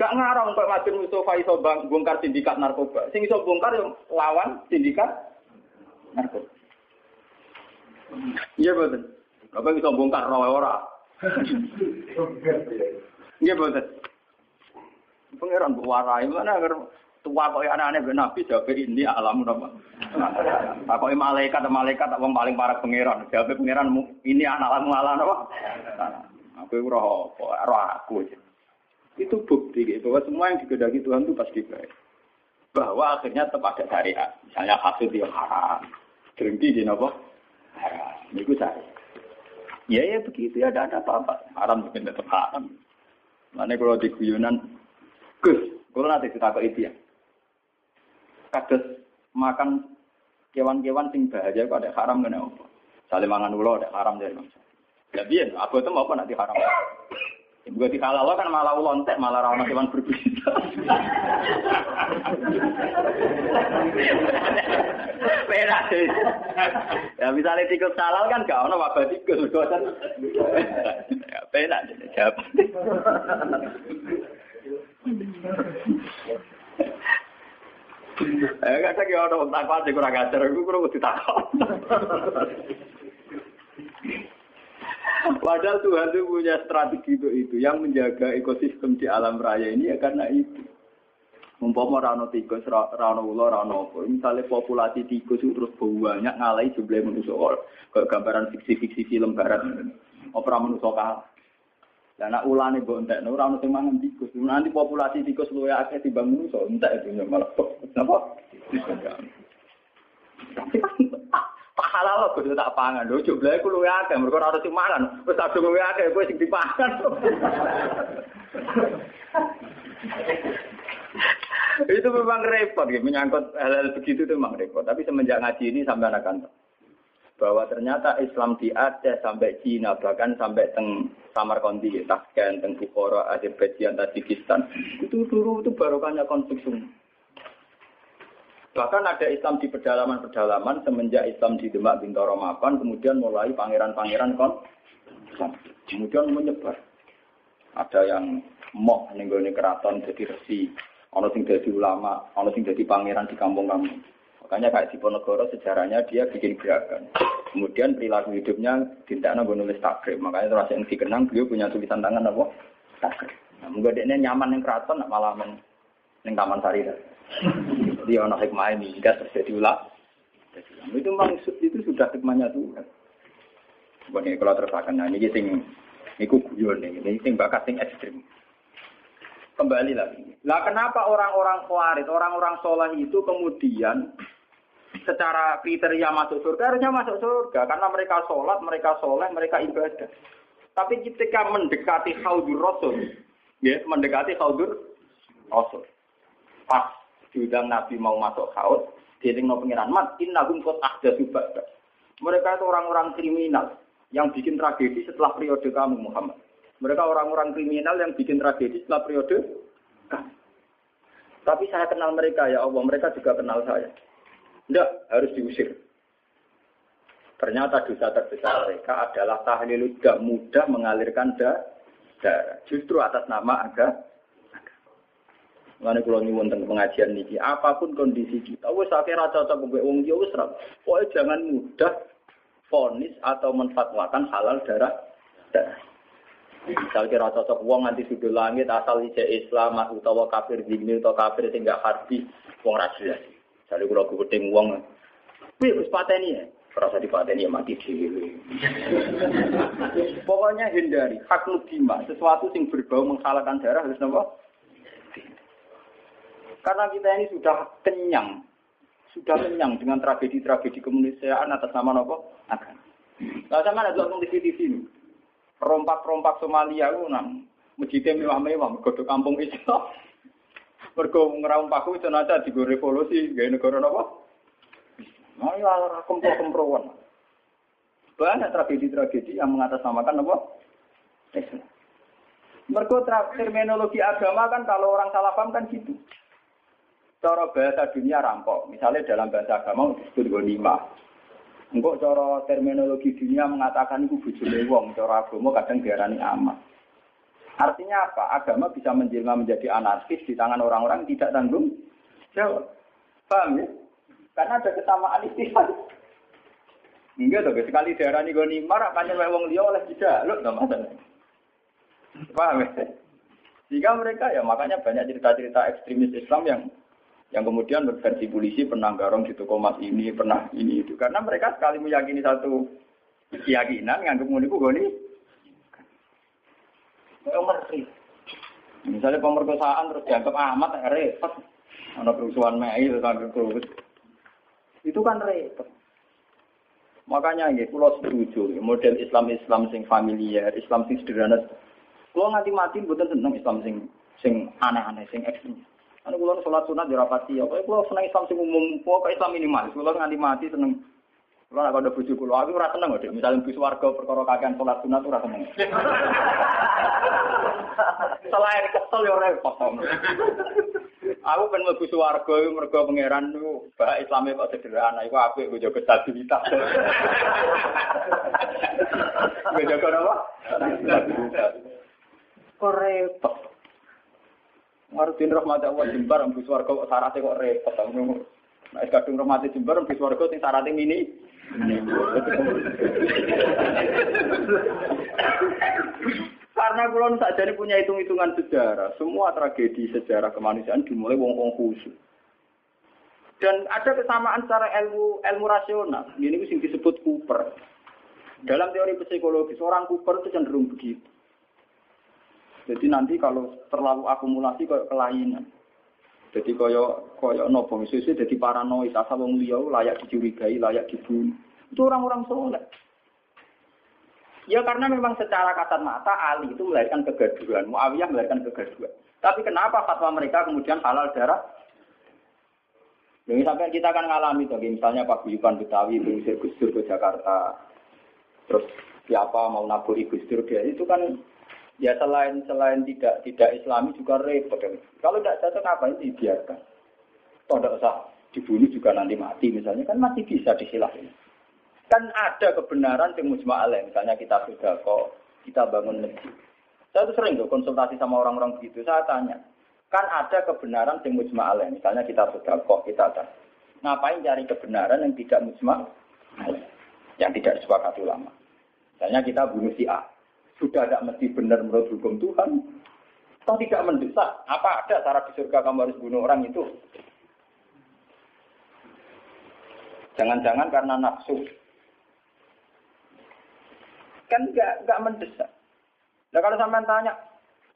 Gak ngarang Pak Madun Mustafa iso bongkar sindikat narkoba. Sing iso bongkar yang lawan sindikat narkoba. Iya betul. Apa iso bongkar rawa ora? Iya betul. Pangeran warai mana agar tua kok anak-anak ben nabi jawab ini alam apa. Kok malaikat malaikat wong paling parah pangeran. Jawab pangeran ini anak alam alam apa? Aku ora apa, ora aku. Itu bukti gitu, bahwa semua yang digedaki Tuhan itu pasti baik. Bahwa akhirnya tetap ada syariat. Misalnya hasil dia haram. Berhenti di nopo? Haram. Itu syariat. Ya ya begitu ya, ada apa-apa. Haram mungkin tetap haram. Mana kalau di guyonan, Gus, kalau nanti kita ke itu ya. Kados makan kewan-kewan sing bahaya kok ada haram kena apa? Saling mangan ulo ada haram dari bangsa. Ya aku itu mau apa nanti haram. Gue di halal kan malah lontek, malah ramah kewan berbisa. Beda sih. Ya misalnya tikus halal kan gak ono wabah tikus. Ya beda jawab. Eh kadang ya ono takwa sing kurang ajar, aku kurang ditakon. Padahal Tuhan itu punya strategi itu, itu yang menjaga ekosistem di alam raya ini ya karena itu. Umpama rano tikus, rano ulo, rano apa. Misalnya populasi tikus itu terus banyak ngalai jumlah manusia. Kayak gambaran fiksi-fiksi film barat. Opera manusia kalah. Dan nak ulane mbok entek ora ono sing mangan tikus. Nanti populasi tikus luwih akeh timbang manusa, entek itu malah. Napa? Tapi kan halal kok tak pangan. Lho jumlahe ku luwih akeh, ono sing mangan. Wis tak luwih akeh kowe sing dipangan. itu memang repot ya, menyangkut hal-hal begitu itu memang repot. Tapi semenjak ngaji ini sampai anak bahwa ternyata Islam di Aceh sampai Cina bahkan sampai teng Samarkandi, Tashkent, teng Bukhara, Azerbaijan, Tajikistan itu dulu itu barokahnya konflik Bahkan ada Islam di pedalaman-pedalaman semenjak Islam di Demak Bintoro Mapan, kemudian mulai pangeran-pangeran kon, kemudian menyebar. Ada yang moh nenggone keraton jadi resi, ono sing jadi ulama, ono sing jadi pangeran di kampung-kampung. Makanya kayak di Ponegoro sejarahnya dia bikin gerakan. Kemudian perilaku hidupnya tidak nabo nulis takrib. Makanya terus yang dikenang beliau punya tulisan tangan apa? Takrib. Nah, mungkin dia nyaman yang keraton malah yang taman sari. Jadi orang hikmah ini jika terjadi ulah. Itu memang itu sudah hikmahnya Tuhan. Bukan kalau terpakai. Nah ini sing Iku guyon nih, ini sing bakat sing ekstrim. Kembali lagi. Lah kenapa orang-orang khawarit, orang-orang soleh itu kemudian secara kriteria masuk surga harusnya masuk surga karena mereka sholat, mereka soleh, mereka ibadah. Tapi ketika mendekati khaudur rasul, ya mendekati khaudur rasul, pas diundang Nabi mau masuk haud, dia tinggal pengiran mat, innahum kot ahda subada. Mereka itu orang-orang kriminal yang bikin tragedi setelah periode kamu Muhammad. Mereka orang-orang kriminal yang bikin tragedi setelah periode kamu. Tapi saya kenal mereka ya Allah, mereka juga kenal saya. Tidak, harus diusir. Ternyata dosa terbesar mereka adalah tahlil mudah mengalirkan darah. Justru atas nama agama. Mengenai kalau nyuwun tentang pengajian niki, apa pun kondisi kita, wes akhirnya cocok mbek wong yo wes jangan mudah fonis atau menfatwakan halal darah. darah. Misal kira cocok wong nanti sudah langit asal ijek Islam utawa kafir dini atau kafir tinggal harbi wong ra jelas. Jadi aku ketemu wong, wih harus pateni ya. Perasa dipateni ya mati dhewe. Pokoknya hindari hak nudima, sesuatu yang berbau menghalalkan darah harus nopo. Karena kita ini sudah kenyang, sudah kenyang dengan tragedi-tragedi kemanusiaan atas nama nopo agama. Nah, sama ada di TV ini. Rompak-rompak Somalia itu nang masjidnya mewah-mewah, godok kampung Islam. Mergo itu aja di revolusi gaya negara apa? Nah, ya kempro-kemproan. Banyak tragedi-tragedi yang mengatasnamakan? Islam. Mergo terminologi agama kan kalau orang salah paham kan gitu. Cara bahasa dunia rampok. Misalnya dalam bahasa agama disebut gonima. Engkau cara terminologi dunia mengatakan itu bujule wong. Cara agama kadang diarani amat. Artinya apa? Agama bisa menjelma menjadi anarkis di tangan orang-orang tidak tanggung jawab. Paham ya? Karena ada kesamaan istilah. Enggak tuh, sekali daerah ini gue marah, panjang wong dia oleh tidak, lo nggak masalah. Paham ya? Jika mereka ya makanya banyak cerita-cerita ekstremis Islam yang yang kemudian berversi polisi pernah garong di toko mas ini, pernah ini itu. Karena mereka sekali meyakini satu keyakinan, nganggep nih Kayak ngeri. Misalnya pemerkosaan terus dianggap amat ya repot. Ada kerusuhan mei sampai terus. Itu kan repot. Makanya ya, kalau setuju model Islam Islam sing familiar, Islam sing sederhana. Kalau nganti mati bukan seneng Islam sing sing aneh-aneh, sing ekstrim. Anu kalau sholat sunat dirapati, ya. Kalau seneng Islam sing umum, pokoknya Islam minimalis. Kalau nganti mati seneng kalau nak ada bujuk kulo, aku rasa seneng deh. Misalnya bus warga perkara kakean sholat sunat rasa seneng. Selain kesel ya repot. Aku kan mau bus warga, mereka pangeran tuh bah Islamnya kok sederhana. Iku aku gue jaga stabilitas. Gue jaga apa? Kok repot. Ngarutin rahmat Allah jembar, bus warga kok syaratnya kok repot. Nah, kadung rahmat jembar, bus warga sing syaratnya ini. Karena kulon saja punya hitung-hitungan sejarah, semua tragedi sejarah kemanusiaan dimulai wong-wong khusus. Dan ada kesamaan secara ilmu ilmu rasional. Ini yang disebut Cooper. Dalam teori psikologi, seorang Cooper itu cenderung begitu. Jadi nanti kalau terlalu akumulasi kayak kelainan. Jadi koyo koyo nopo misalnya jadi paranoid asal wong liya layak dicurigai, layak dibunuh. Itu orang-orang soleh. Ya karena memang secara kasat mata Ali itu melahirkan kegaduhan, Muawiyah melahirkan kegaduhan. Tapi kenapa fatwa mereka kemudian halal darah? Jadi sampai kita akan ngalami tuh, misalnya Pak Buyukan Betawi mengusir Gus Dur ke Jakarta, terus siapa mau naburi Gus Dur dia itu kan ya selain selain tidak tidak Islami juga repot. Kalau tidak cocok apa ini dibiarkan. Toh tidak usah dibunuh juga nanti mati misalnya kan masih bisa disilahin. Kan ada kebenaran yang mujma Misalnya kita sudah kok, kita bangun masjid. Saya tuh sering tuh konsultasi sama orang-orang begitu. Saya tanya, kan ada kebenaran yang mujma Misalnya kita sudah kok, kita ada. Ngapain cari kebenaran yang tidak mujma Yang tidak disepakati ulama. Misalnya kita bunuh si A. Sudah tidak mesti benar menurut hukum Tuhan. Toh tidak mendesak. Apa ada cara di surga kamu harus bunuh orang itu? Jangan-jangan karena nafsu. Kan nggak nggak mendesak. Nah kalau sampai tanya,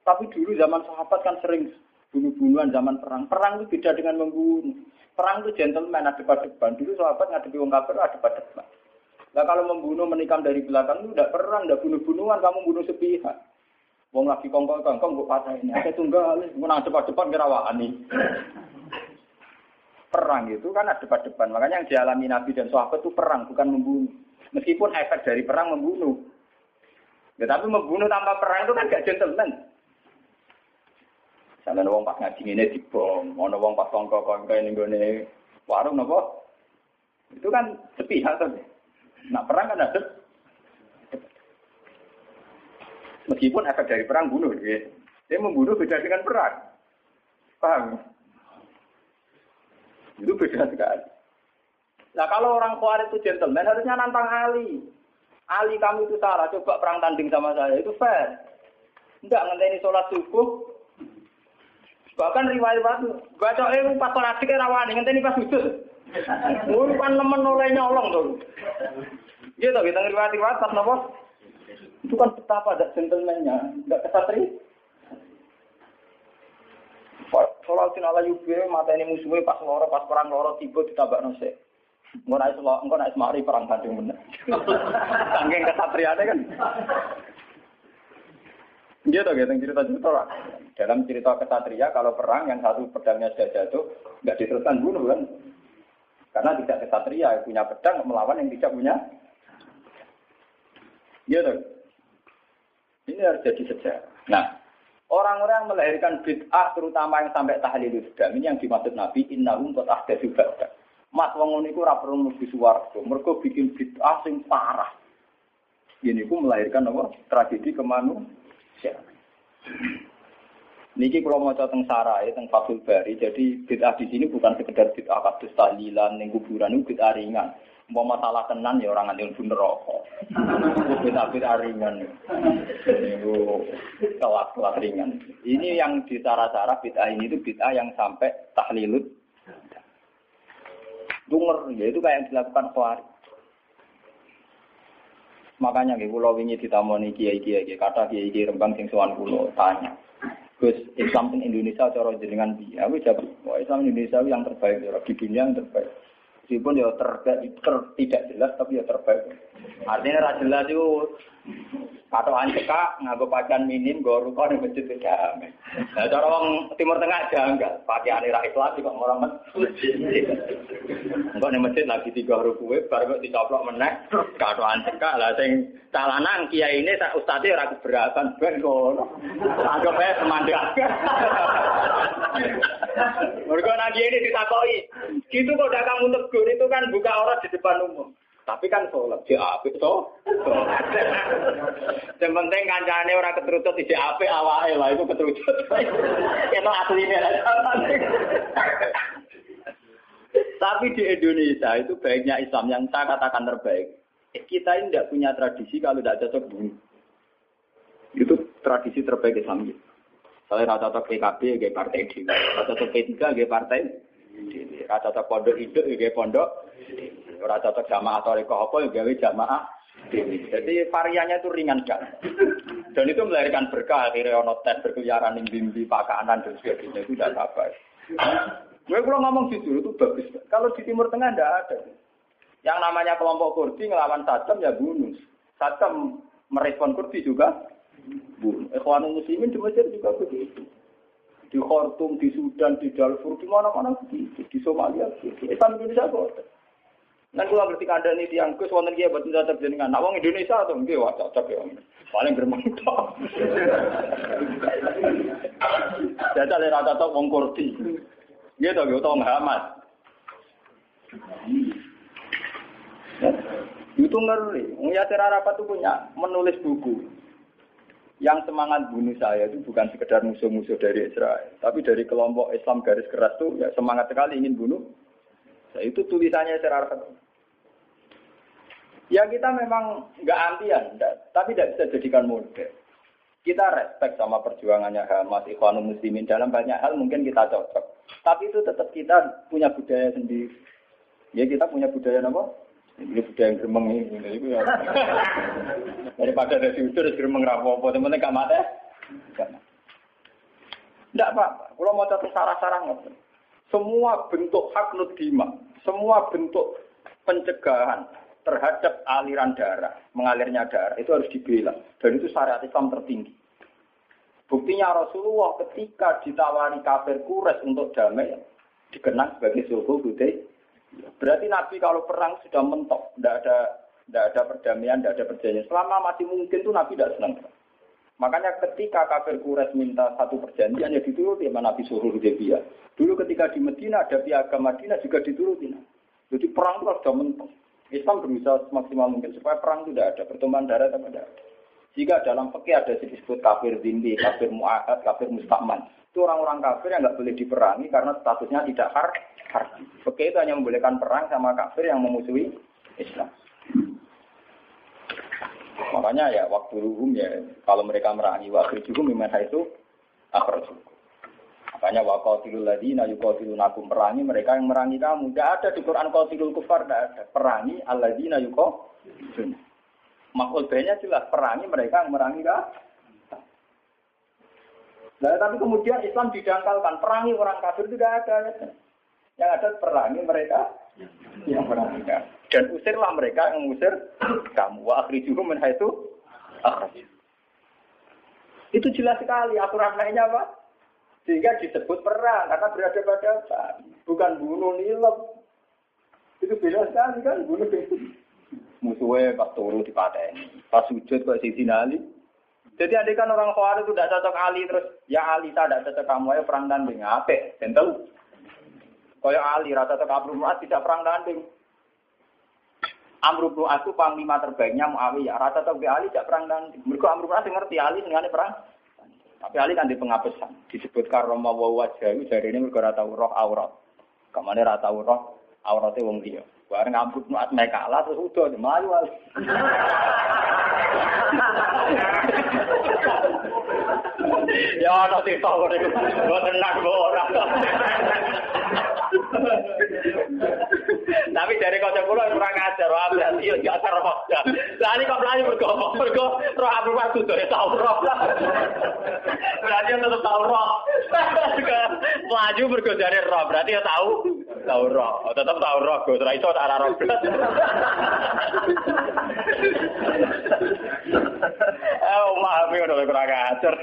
tapi dulu zaman sahabat kan sering bunuh-bunuhan zaman perang. Perang itu beda dengan membunuh. Perang itu gentleman, ada pada depan. Dulu sahabat ngadepi wong kafir ada pada depan. Nah kalau membunuh menikam dari belakang itu tidak perang, tidak bunuh-bunuhan, kamu bunuh sepihak. Wong lagi kongkong kongkong gue patah ini. Ada tunggal, menang cepat-cepat kerawaan nih. Perang itu kan ada depan-depan. Makanya yang dialami Nabi dan sahabat itu perang, bukan membunuh. Meskipun efek dari perang membunuh. Ya membunuh tanpa perang itu kan gak gentleman. Sampai wong pas ngaji ini dibom, mau wong pas kongko ini gue warung nopo, itu kan sepihak tuh. Nak perang kan ada. Meskipun efek dari perang bunuh, ya. dia membunuh beda dengan perang. Paham? Itu beda sekali. Nah kalau orang kuat itu gentleman harusnya nantang Ali. Ali kamu itu salah, coba perang tanding sama saya, itu fair. Enggak ngenteni sholat subuh. Bahkan riwayat baca eh pas sholat sih rawani ngenteni pas sujud. Kan nemen oleh nyolong tuh. Gitu kita riwayat-riwayat pas nopo. Itu kan betapa ada gentlemannya, enggak kesatri. Sholat sin ala yubir, mata ini musuhnya pas loro, pas perang loro, tiba ditabak nose. Engko nek iso engko nek semari perang tanding meneh. Saking kesatriane kan. Dia tuh gitu cerita-cerita lah. Dalam cerita kesatria kalau perang yang satu pedangnya sudah jatuh nggak diteruskan bunuh kan? Karena tidak kesatria punya pedang melawan yang tidak punya. Dia tuh. Ini harus jadi sejarah. Nah, orang-orang yang melahirkan bid'ah terutama yang sampai tahlil islam ini yang dimaksud Nabi innahum qad ahdatsu ba'da. Mas wong ngono iku ora perlu mlebu bikin bid'ah sing parah. Ini ku melahirkan apa? Tragedi kemanusiaan. Niki kalau mau tentang sarai, tentang Fathul Bari, jadi bid'ah di sini bukan sekedar bid'ah kados tahlilan, ning kuburan bid'ah ringan. Mau masalah tenan ya orang ngantil pun rokok. Bid'ah bid'ah ringan. Itu kelas-kelas ringan. Ini yang di cara-cara bid'ah ini itu bid'ah yang sampai tahlilut. Dunger, ya itu kayak yang dilakukan Khawarij. Makanya gue pulau wingi ditamoni kiai kiai kata kiai kiai rembang sing sowan kulo tanya. Gus Islam in Indonesia cara jenengan piye? Aku jawab, wah Islam Indonesia yang terbaik di dunia yang terbaik. Meskipun ya terbaik, ter, tidak jelas tapi ya terbaik. Artinya ra jelas itu atau anjeka nganggo pakaian minim gue rukun di masjid itu damai. Nah cara orang Timur Tengah janggal, pakaian ra Islam kok orang masjid. Enggak nih masjid lagi tiga huruf kue, baru kok dicoplok meneh, kado anjeka lah sing calanan kiai ini tak ustadz ora keberatan ben ngono. Anggap ae semandang. Mergo nang ini ditakoi, gitu kok udah kamu tegur itu kan buka orang di depan umum. Tapi kan sholat di apik to. Yang penting kancane ora keterucut di apik awake lah itu keterucut. Itu aslinya lah. Tapi di Indonesia itu baiknya Islam yang saya katakan terbaik. Kita ini tidak punya tradisi kalau tidak cocok bunuh. Itu tradisi terbaik Islam. Saya rata cocok PKB, kayak partai D. Rata cocok P3, kayak partai Rata cocok pondok hidup, kayak pondok Ora cocok jamaah atau reko apa ya jamaah Jadi variannya itu ringan kan. Dan itu melahirkan berkah akhirnya ono tes berkeliaran ning bimbi pakanan dan sebagainya itu tidak apa. Gue kalau ngomong jujur itu bagus. Kalau di Timur Tengah tidak ada. Yang namanya kelompok Kurdi ngelawan Saddam ya bunuh. Saddam merespon Kurdi juga bunuh. Ikhwanul Muslimin di Mesir juga begitu. Di Khartoum, di Sudan, di Darfur, di mana-mana begitu. Di Somalia begitu. Islam Indonesia kok. Nan kula ngerti kandhani tiyang Gus wonten kiye boten cocok jenengan. Nak wong Indonesia to nggih wah cocok ya. Paling gremeng tok. Jajal ora cocok wong to nggih utawa Muhammad. Itu ngeri. Yasir Arafat itu punya menulis buku. Yang semangat bunuh saya itu bukan sekedar musuh-musuh dari Israel. Tapi dari kelompok Islam garis keras itu ya semangat sekali ingin bunuh. Nah, itu tulisannya Arafat. Ya kita memang nggak antian, tapi tidak bisa jadikan model. Kita respect sama perjuangannya Hamas, Ikhwanul Muslimin dalam banyak hal mungkin kita cocok. Tapi itu tetap kita punya budaya sendiri. Ya kita punya budaya apa? Ini budaya yang geremeng ini. Itu ya. Daripada ada diudur, geremeng rapopo. Teman-teman gak mati? Tidak apa-apa. Kalau mau catat sarah-sarah Semua bentuk hak nudima, semua bentuk pencegahan, terhadap aliran darah, mengalirnya darah itu harus dibela. Dan itu syariat Islam tertinggi. Buktinya Rasulullah ketika ditawari kafir kures untuk damai, dikenang sebagai suhu budaya. Berarti Nabi kalau perang sudah mentok, tidak ada tidak ada perdamaian, tidak ada perjanjian. Selama masih mungkin tuh Nabi tidak senang. Makanya ketika kafir kures minta satu perjanjian ya dituruti sama Nabi suruh Hudaybiyah. Dulu ketika di Medina ada piagam Madinah juga dituruti. Jadi perang itu sudah mentok. Islam berusaha semaksimal mungkin supaya perang itu tidak ada, pertemuan darah tidak ada. Jika dalam fikih ada disebut kafir dindi, kafir mu'ahad, kafir mustakman. Itu orang-orang kafir yang nggak boleh diperangi karena statusnya tidak har harbi. Fikih itu hanya membolehkan perang sama kafir yang memusuhi Islam. Makanya ya waktu ruhum ya kalau mereka merangi waktu juga memang itu akhirnya Makanya waqatilul ladina yuqatilunakum perangi mereka yang merangi kamu. Tidak ada di Quran qatilul kufar, tidak ada. Perangi alladzina yuqatilun. Makul banyak jelas perangi mereka yang merangi kamu. Nah, tapi kemudian Islam didangkalkan perangi orang kafir tidak ada. Ya. Yang ada perangi mereka yang merangi kamu. Dan usirlah mereka yang mengusir kamu. Wa min haitsu akhraj. Itu jelas sekali aturan lainnya apa? Sehingga disebut perang karena berada pada bukan bunuh nilep. Itu beda sekali kan bunuh musuhnya pas di pateni, pas sujud kok sisi Ali. Jadi adik kan orang Khawarij itu tidak cocok Ali terus ya Ali tidak cocok kamu ya perang tanding apa? Tentu. Kaya Ali rata cocok Amr bin tidak perang tanding. Amr bin itu panglima terbaiknya Muawiyah. Rata cocok Ali tidak perang tanding. Mereka Amr bin ngerti Ali dengan perang. Tapi Ali kan di pengapesan. Disebut karoma wa wajah dari ini mereka rata roh aurat. Kamane rata roh auratnya wong dia. Bareng ngambut muat mekalah terus udah melayu wali. ya ana tau niku. Mboten nak ora. Tapi dari kocok kula kurang ajar, wah berarti yo gak ajar roh. Lah ini kok melayu mergo mergo roh aku waktu do tau roh. Berarti tetep tau roh. Melayu mergo dari roh, berarti ya tahu tahu roh. Tetep tahu roh, Gus. Ora iso tak roh. Eh, maaf ya udah kurang ajar.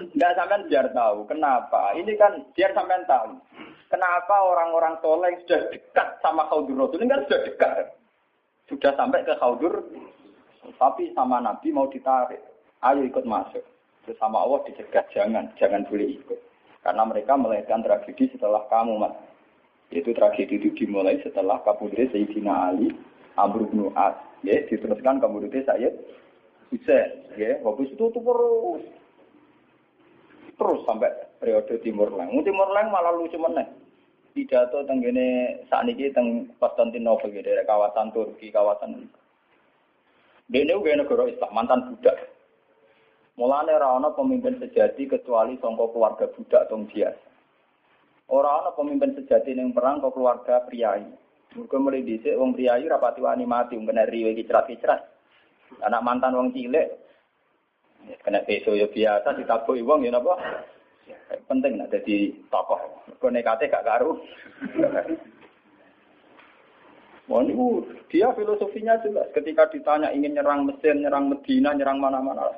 Enggak sampean biar tahu kenapa. Ini kan biar sampean tahu. Kenapa orang-orang soleh sudah dekat sama Khaudur Rasul ini kan sudah dekat. Sudah sampai ke Khaudur tapi sama Nabi mau ditarik. Ayo ikut masuk. Terus Allah dicegah jangan, jangan boleh ikut. Karena mereka melahirkan tragedi setelah kamu, Mas. Itu tragedi itu dimulai setelah kabudre Sayyidina Ali, Amr bin As. Ya, diteruskan kabudre Sayyid Hussein. Ya, habis itu terus terus sampai periode Timur Leng. Timur Leng malah lucu meneh. Pidato tenggene saat ini teng Konstantinopel gitu, kawasan Turki, kawasan Dene uga negara Islam, mantan budak. Mulane ora ana pemimpin sejati kecuali sangka keluarga budak tong biasa. Ora ana pemimpin sejati ning perang kok keluarga priayi. Mergo mulai dhisik wong priayi rapati wani mati, kena riwe kicrat-kicrat. Anak mantan wong cilik Kena peso ya biasa ditabuhi wong ya napa? Penting nak jadi tokoh. Konekate gak karu. Wah dia filosofinya jelas. Ketika ditanya ingin nyerang Mesir, nyerang Medina, nyerang mana-mana.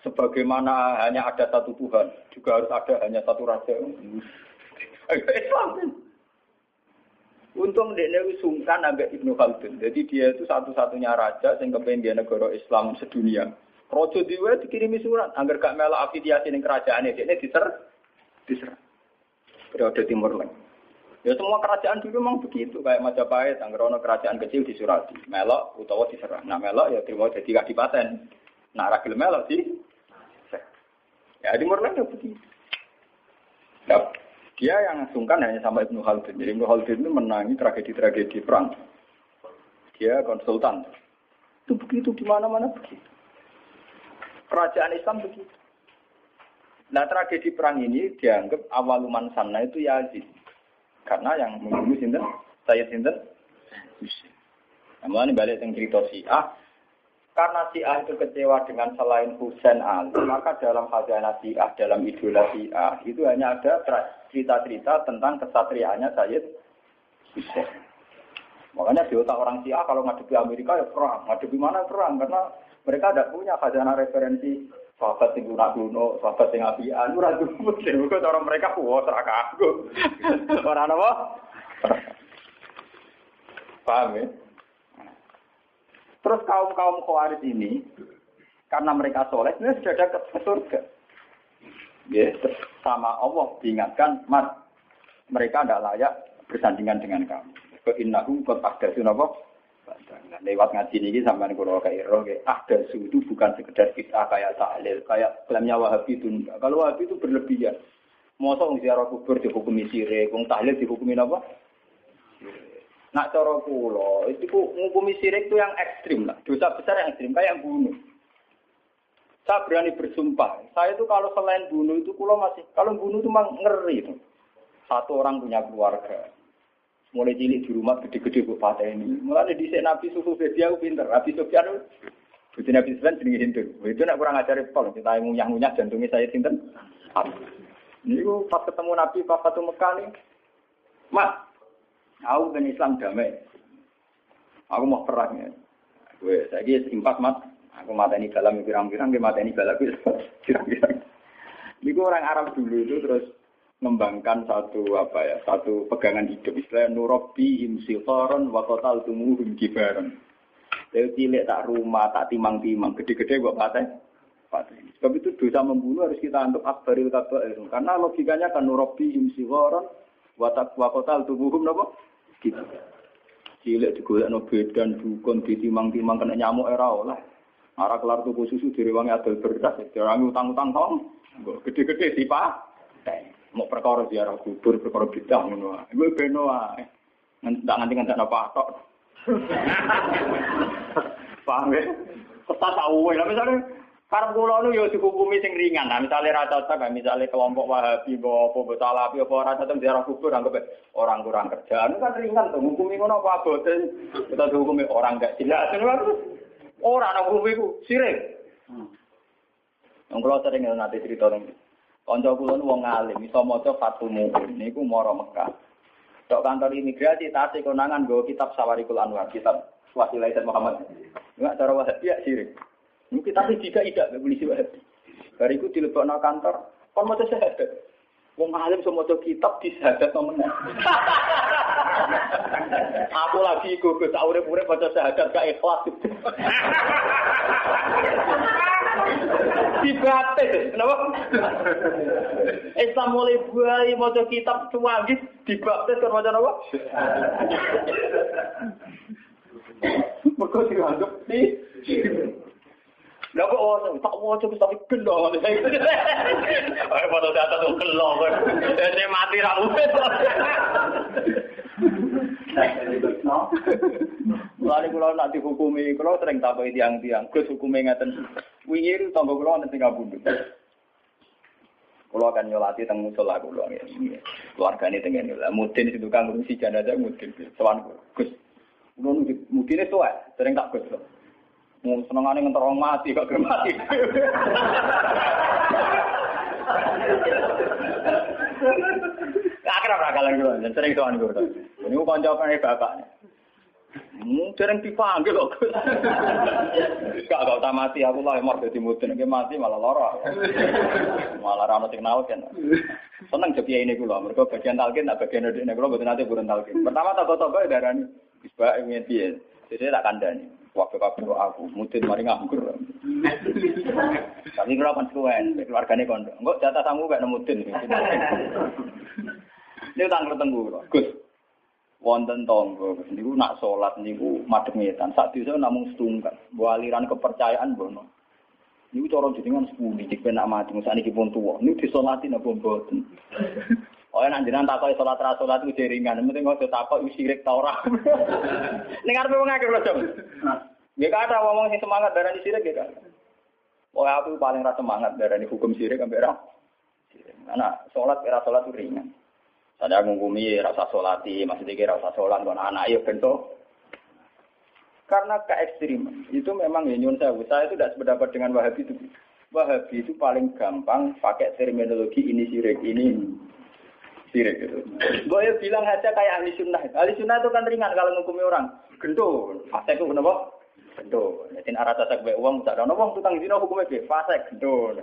Sebagaimana hanya ada satu Tuhan, juga harus ada hanya satu raja. Islam. Untung dia sungkan ambek Ibnu Khaldun. Jadi dia itu satu-satunya raja yang kepengen negara Islam sedunia. Rojo diwe dikirimi surat, agar gak melok afiliasi ning kerajaan ini, ini diser, diser. Periode Timur Leng. Ya semua kerajaan dulu memang begitu, kayak Majapahit, ono kerajaan kecil disurati, melok utawa diserah. Nah melok ya terima jadi kadipaten. Nah ragil melok sih. Ya Timur Leng ya begitu. Ya, dia yang sungkan hanya sama Ibnu Khaldun. Jadi Ibnu Khaldun itu menangi tragedi-tragedi perang. Dia konsultan. Itu begitu di mana-mana begitu. Kerajaan Islam begitu. Nah tragedi perang ini dianggap awaluman sana itu Yazid. Karena yang membunuh sinten, saya sinten, Namun ini balik yang cerita Syiah. Karena Syiah itu kecewa dengan selain Husain Ali, maka dalam khazanah Syiah, dalam idola Syiah, itu hanya ada cerita-cerita tentang kesatriaannya Sayyid Hussein. Makanya di otak orang Syiah kalau ngadepi Amerika ya perang, ngadepi mana perang, karena mereka tidak punya khazanah referensi sahabat yang guna guno, sahabat yang cukup. Mereka orang mereka puas seraka aku. Orang apa? Paham ya? Terus kaum kaum khawarij ini karena mereka soleh, ini sudah dekat ke surga. Ya, sama Allah diingatkan, mat mereka tidak layak bersandingan dengan kamu. Ke innahum qad ahdatsu napa? lewat ngaji ini sampai kalau kayak kayak ada itu bukan sekedar kita kayak tahlil kayak klaimnya wahabi itu kalau wahabi itu berlebihan masa wong ziarah kubur dihukumi sirik wong tahlil dihukumi apa nak cara kula itu menghukumi sirik itu yang ekstrim lah dosa besar yang ekstrim kayak yang bunuh saya berani bersumpah saya itu kalau selain bunuh itu kula masih kalau bunuh itu memang ngeri itu satu orang punya keluarga mulai cilik di rumah gede-gede bu patah ini. Mulai di Nabi susu dia pinter. Nabi Sufyan itu Nabi Sufyan jenenge Hindu. Itu nak kurang ajar pol. Kita ngunyah-ngunyah jantungnya saya sinten. Ini pas ketemu Nabi Papa tuh Mekah. Mas, aku ben Islam damai. Aku mau perang ya. Gue saya impas mas. Aku ini dalam pirang-pirang, dia mata ini balap pirang-pirang. Ini orang Arab dulu itu terus mengembangkan satu apa ya, satu pegangan hidup istilah nurobi wa total tumuhum kibaron. Saya cilik tak rumah, tak timang-timang, gede-gede buat patah. Sebab itu dosa membunuh harus kita anggap akbaril kabair. Karena logikanya kan nurobi wa total tumuhum apa? Kita. Cilik digolek no bedan, dukun, ditimang-timang, kena nyamuk era olah. Arah kelar tuku susu direwangi adol beras, direwangi utang-utang tong. Gede-gede sih pak. Mau perkara ziarah kubur, perkara bidah ngono. Iku beno ae. Ndak nganti nganti apa tok. Paham ya? Ketat awwe. Lah misale karep kula nu yo dihukumi sing ringan. Nah, misale ra cocok, misale kelompok Wahabi apa apa Salafi apa ora cocok ziarah kubur anggap orang kurang kerjaan kan ringan tuh. Hukumi ngono apa abote. Kita dihukumi orang gak jelas. Ora ana hukum iku, sirik. Wong kula sering nanti cerita nang Kanca kula nu wong alim, iso maca Fathul Mu'in niku mara Mekah. Tok kantor imigrasi tasik konangan nggo kitab Sawarikul Anwar, kitab Wasilah Said Muhammad. Enggak cara Wahabi ya sirik. Ini kita tidak tidak polisi Wahabi. Bariku dilebokno kantor, kon maca syahadat. Wong alim semua kitab di syahadat meneh. Aku lagi gugus tak urip-urip maca syahadat gak ikhlas. Dibaptis, kenapa? Islam mulai bayi maca kitab cuwangi dibaptis kan maca apa? Mergo dianggap di Lah kok oh, tak mau coba tapi gelo. Ayo foto data tuh gelo. Saya mati ra Mulane kula nak dihukumi, kula sering takoki tiang-tiang, Gus hukume ngaten. Wingi tangga kula tinggal bundut. Kula akan nyolati teng musola kula ngene. Keluargane teng ngene. Lah mudin situ kang ngurusi jenazah mudin. Sowan Gus. Kula mudine tuwa, sering tak Gus. Mau senengane ngentor mati kok gelem mati. Akhirnya berakalan gue, dan sering soal gue. Ini gue kanca apa nih bapak? Hmm, sering dipanggil loh. Gak gak utama mati, aku lah emor jadi mudin, ini mati malah loro. Malah rano sing kan. Seneng jadi ini gue loh, mereka bagian talkin, tak bagian ini gue betul nanti burun talkin. Pertama toko-toko darah ini, bisa ingin dia, jadi tak kandani. Waktu kabeh aku, mudin mari nganggur. Tapi kalau suwen, keluargane kondo. Enggak jatah tamu gak nemudin. Ini tanggal tenggu, Gus. Wonten tonggo, niku nak sholat niku madhep ngetan. Sak desa namung setunggal. Bu aliran kepercayaan bono. Niku cara jenengan sepuluh, jika nak mati, misalnya iki pun tua. Niku disolati napa mboten. Oh, nak jenengan takoki salat ra salat iku ringan, penting ojo takok sirik ta ora. Ning arepe wong akeh lho, Ya kata ngomong sing semangat darani sirik ya kan. Oh, aku paling rasa semangat darani hukum sirik sampai ra. Karena sholat kira sholat itu ringan. Saya ngukumi rasa sholati, maksudnya kira rasa sholat, kalau anak ya bentuk. Karena ke ekstrim itu memang ya nyun saya, saya itu tidak sependapat dengan Wahabi itu. Wahabi itu paling gampang pakai terminologi ini sirik, ini sirik gitu. Ya bilang aja kayak ahli sunnah. Ahli sunnah itu kan ringan kalau menghukumi orang. Gendul. Fasek itu kenapa? Gendul. Jadi arah sasak be uang, tak ada uang tukang zina hukumnya be fasek gendul.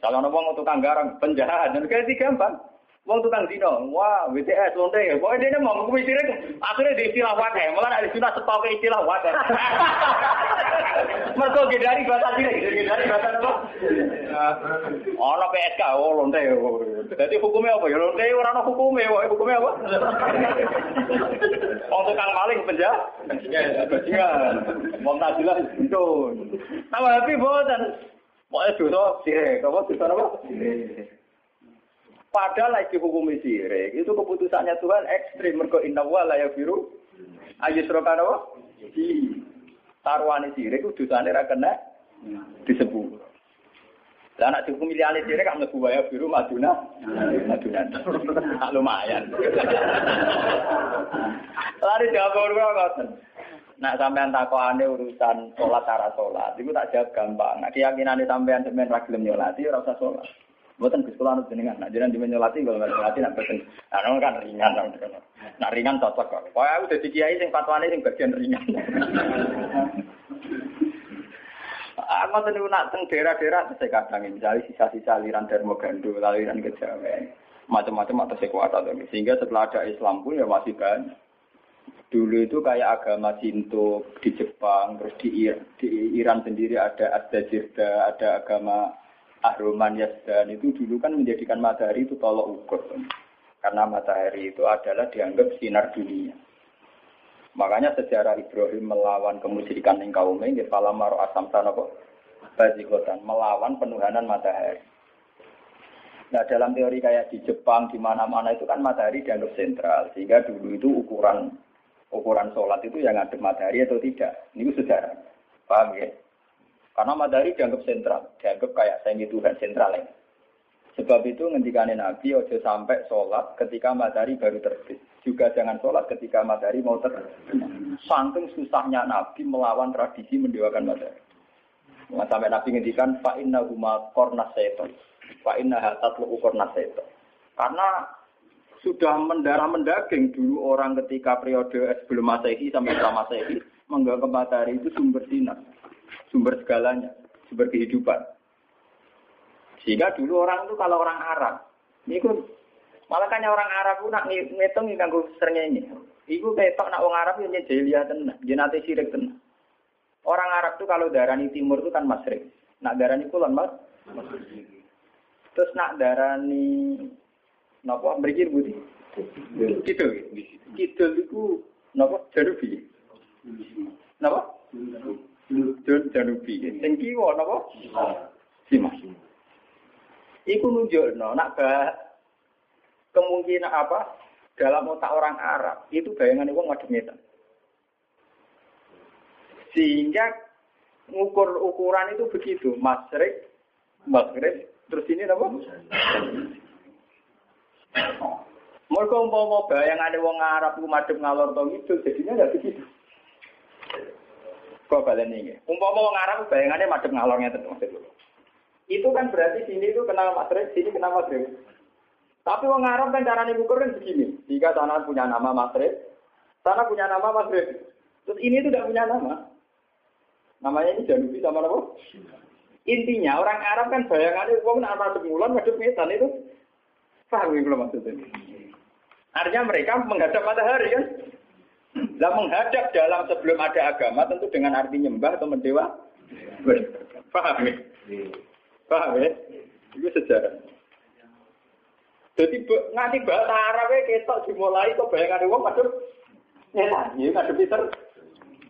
Kalau ada uang tukang garang penjahat, dan kayak gampang. Wong tukang dino, wah WTS lonte, pokoknya dia mau menghukumi sirik, akhirnya di istilah wadah, malah ada sunnah stok istilah wadah. Mereka dari bahasa sirik, dari bahasa apa? Ono PSK, oh lonte. Jadi hukumnya apa? Ya lonte orang ono hukumnya, wah hukumnya apa? Wong tukang maling penjahat, bajingan, wong najilah itu. Nama tapi boten, pokoknya dosa sirik, apa dosa apa? Padahal lagi hukum sirik, itu keputusannya Tuhan ekstrim. Mergo inna wa la yafiru ayusrokan apa? Di taruhane sirik, dosane ra kena disebut. Lah anak dihukum milihane sirik kan mlebu wae biru maduna. Maduna. Lumayan. Lari jawab ora ngoten. Nak sampean takokane urusan sholat cara sholat, itu tak jawab gampang. Nah keyakinane sampean sampean ra gelem nyolati ora usah sholat. Buatan Gus Kula jenengan, nak jenengan dimenyolati kalau nggak nyolati nak boten. Nah, kan ringan sama Nak ringan cocok kok. Pokoknya aku jadi kiai sing fatwane sing bagian ringan. Aku niku nak teng daerah-daerah saya kadang misalnya sisa-sisa aliran Dharma Gando, aliran Kejawen, macam-macam atau sekuat atau sehingga setelah ada Islam pun ya masih banyak. Dulu itu kayak agama Shinto di Jepang, terus di, di Iran sendiri ada Ad-Dajirda, ada agama Ahroman Yazdan. Itu dulu kan menjadikan matahari itu tolok ukur. Karena matahari itu adalah dianggap sinar dunia. Makanya sejarah Ibrahim melawan kemusyrikan yang kaumnya, di Falamaro Asam kok Bazikotan, melawan penuhanan matahari. Nah dalam teori kayak di Jepang, di mana-mana itu kan matahari dianggap sentral. Sehingga dulu itu ukuran ukuran sholat itu yang ada matahari atau tidak. Ini sejarah. Paham ya? Karena matahari dianggap sentral, dianggap kayak semi Tuhan sentral ya. Sebab itu ngendikane Nabi ojo sampai sholat ketika matahari baru terbit. Juga jangan sholat ketika matahari mau terbit. Saking susahnya Nabi melawan tradisi mendewakan matahari. Nah, sampai Nabi ngendikan fa inna huma kornas. Fa inna hatatlu kornas. Karena sudah mendarah mendaging dulu orang ketika periode sebelum masehi sampai setelah masehi menganggap matahari itu sumber sinar, sumber segalanya, sumber kehidupan. Sehingga dulu orang itu kalau orang Arab, ini pun malah kan orang Arab pun nak ngitung nganggo ini. Iku ketok nak orang Arab yang jahiliyah tenang, jenate sirik tenang. Orang Arab itu kalau darani timur itu kan masrik. Nak darani kulon mas. Terus nak darani Napa mriki budi? Kidul. Kidul iku napa janubi? Napa? Jan janubi. Sing kiwa napa? Simas. Iku nunjukno nak ba kemungkinan apa dalam otak orang Arab itu bayangan wong ngadep ngetan. Sehingga ngukur ukuran itu begitu, masrik, maghrib, terus ini apa? Mereka umpama ada wong Arab ku madhep ngalor to itu jadinya enggak begitu. Kok balen ini? Umpama wong Arab bayangannya madhep ngalor ngeten maksud Itu kan berarti sini itu kenal Maghrib, sini kenal Maghrib. Tapi wong Arab kan cara ngukur kan begini. Jika sana punya nama Maghrib, sana punya nama Maghrib. Terus ini itu tidak punya nama. Namanya ini Janubi sama apa? Intinya orang Arab kan bayangannya wong nak madhep ngulon madhep ngetan itu Paham ya maksudnya? Artinya mereka menghadap matahari kan? Lah menghadap dalam sebelum ada agama tentu dengan arti nyembah atau mendewa. Paham ya? Paham ya? Itu sejarah. Jadi nganti bahasa Arab ya ketok dimulai kok bayangan wong madhep nyetan, ya ngadep Peter.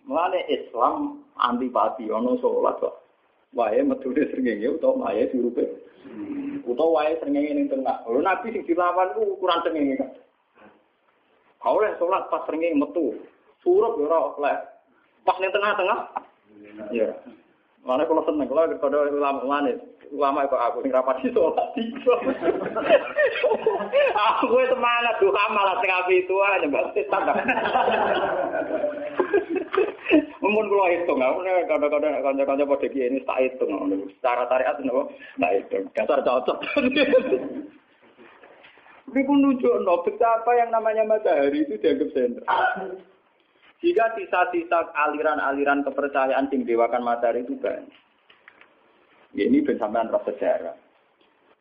Mulane Islam antipati ono salat kok. Wae metune srengenge utawa wae dirupe. Utawa wae srengenge ning tengah. Lho nabi sing dilawan ku ukuran srengenge. Oleh sholat pas srengenge metu. Surup ya oleh. Pas ning tengah-tengah. Ya. Mana kalau seneng kalau kepada ulama mana ulama kok aku sing rapati sholat tiga. aku itu semangat tuh malah tengah itu aja mbak standar. Mumpun kula hitung, aku nek kadang-kadang kanca-kanca kiye ini tak hitung. Secara syariat napa? Tak hitung. Dasar cocok. Ini pun nunjukno betapa yang namanya matahari itu dianggap sentral. Jika sisa-sisa aliran-aliran kepercayaan sing dewakan matahari itu banyak. Ya, ini bersamaan roh sejarah.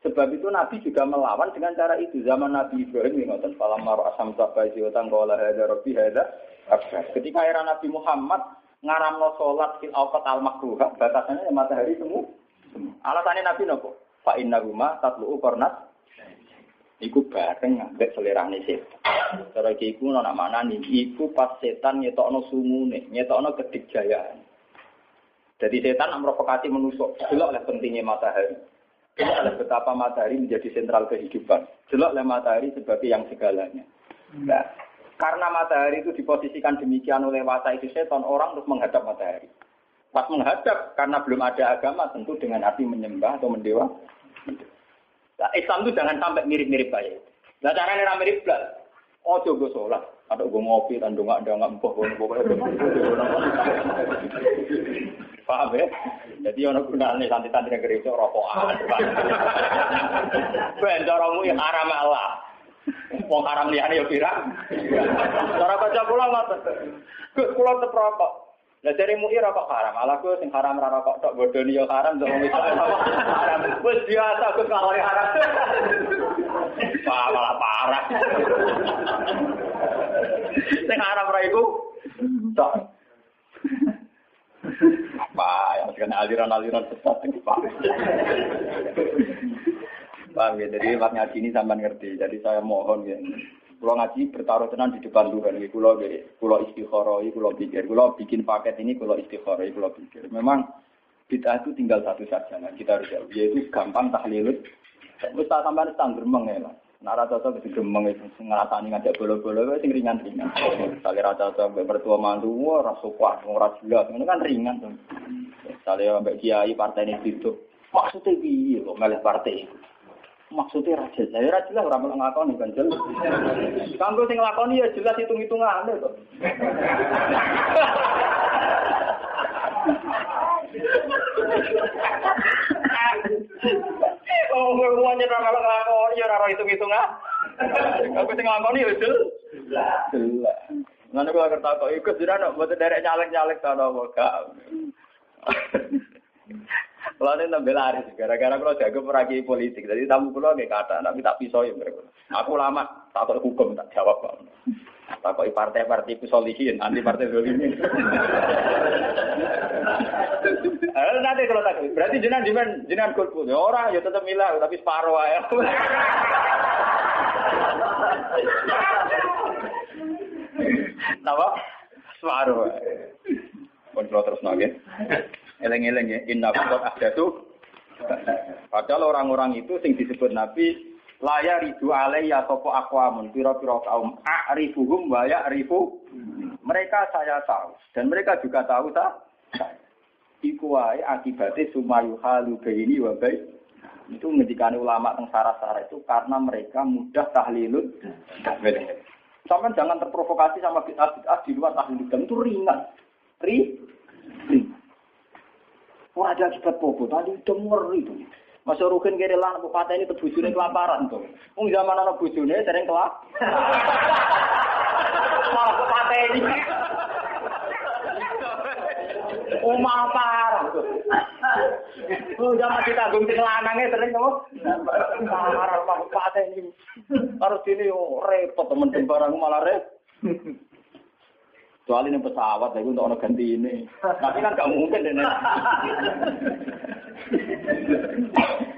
Sebab itu Nabi juga melawan dengan cara itu. Zaman Nabi Ibrahim yang ngotot falam maro asam sabai jiwatan kola hada robi hada. Ketika era Nabi Muhammad ngaramno sholat fil awqat al makruha, batasannya ya matahari semua. Alasannya Nabi nopo? Fa inna guma tatlu'u kornat. Iku bareng ngambek selerane setan. Cara iki iku ana mana nih? Iku pas setan ngetokno sumune, ngetokno kedikjayaan. Jadi setan memprovokasi menusuk. Delok lah pentingnya matahari. Ini adalah betapa matahari menjadi sentral kehidupan. Jelas oleh matahari sebagai yang segalanya. Nah, karena matahari itu diposisikan demikian oleh wasa itu setan, orang terus menghadap matahari. Pas menghadap, karena belum ada agama, tentu dengan arti menyembah atau mendewa. Nah, Islam itu jangan sampai mirip-mirip kayak itu. Nah, caranya mirip belas. Oh, coba sholat. Ada gue ngopi, dan nggak ada nggak empuk, Paham ya? Jadi ono gunane santri-santri negeri itu rokokan. Ben caramu yang haram Allah. Wong haram liyane ya pirang. Cara baca kula ngoten. Gus kula tetep. Lah dari MUI rokok haram, malah gue sing haram ra rokok tok bodoni yo haram to wong haram. Wis biasa gue kalau haram. Wah, malah parah. Sing haram ra iku tok. Apa ya kena aliran-aliran sesat iki Pak. Paham ya, jadi lewat ngaji ini sampai ngerti. Jadi saya mohon ya, kalau ngaji bertaruh tenan di depan Tuhan. Kulo kulo istikharah, kulo pikir, kulo bikin paket ini, kulo istikharah, kulo pikir. Memang bid'ah itu tinggal satu saja. Kita harus jauh. Yaitu gampang tahlilut. Terus tak sampai stand gremeng ya lah. Nah, rata rata itu gremeng itu ngerasani ngajak bolo-bolo itu ringan ringan. Misalnya rata rata bertua mantu, rasa kuat, rasa jelas, itu kan ringan tuh. Misalnya mbak kiai partai ini itu, maksudnya biar kok melih partai maksudnya raja saya raja lah orang ngelakoni kan jelas. Kanggo sing ngelakoni ya jelas hitung hitungan kok. Oh, gue nyerah malah ngelakoni ya raro hitung hitungan aku sing ngelakoni ya jelas. Jelas. Nanti kalau kertas kok ikut sudah nak buat derek nyalek nyalek tanah gak. Kalau ini nambah laris, gara-gara kalau jago peragi politik, jadi tamu kulo gak kata, tapi tak pisau ya mereka. Aku lama takut hukum tak jawab kok. Takut partai-partai kusolihin, anti partai zolimin. Eh nanti kalau tak, berarti jenengan jenengan jenengan kulku. Ya orang ya tetap milah, tapi separuh aja. Napa? Separuh. Pun terus nage. Eleng-eleng ya, inna ada tuh. Padahal orang-orang itu sing disebut Nabi laya ridu ya sopo akwamun piro-piro kaum a'rifuhum wa ya'rifu mereka saya tahu dan mereka juga tahu tak iku wae akibatnya sumayu halu ini wa itu ngedikani ulama teng sarah-sarah itu karena mereka mudah tahlilut Sama jangan terprovokasi sama bid'ah di luar tahlil itu ringan. Ri. Wah ada akibat popo, tadi ngeri tuh. Masa rukin kiri lah, bupati ini terbujurnya kelaparan tuh. Ung zaman anak bujurnya sering kelap. Malah bupati ini. Umah parah tuh. Oh zaman kita gung sing sering tuh. Parah rumah bupati ini. Harus ini oh, repot temen barang malah repot. Kecuali ini pesawat, lagi untuk orang ganti ini. Tapi kan gak mungkin.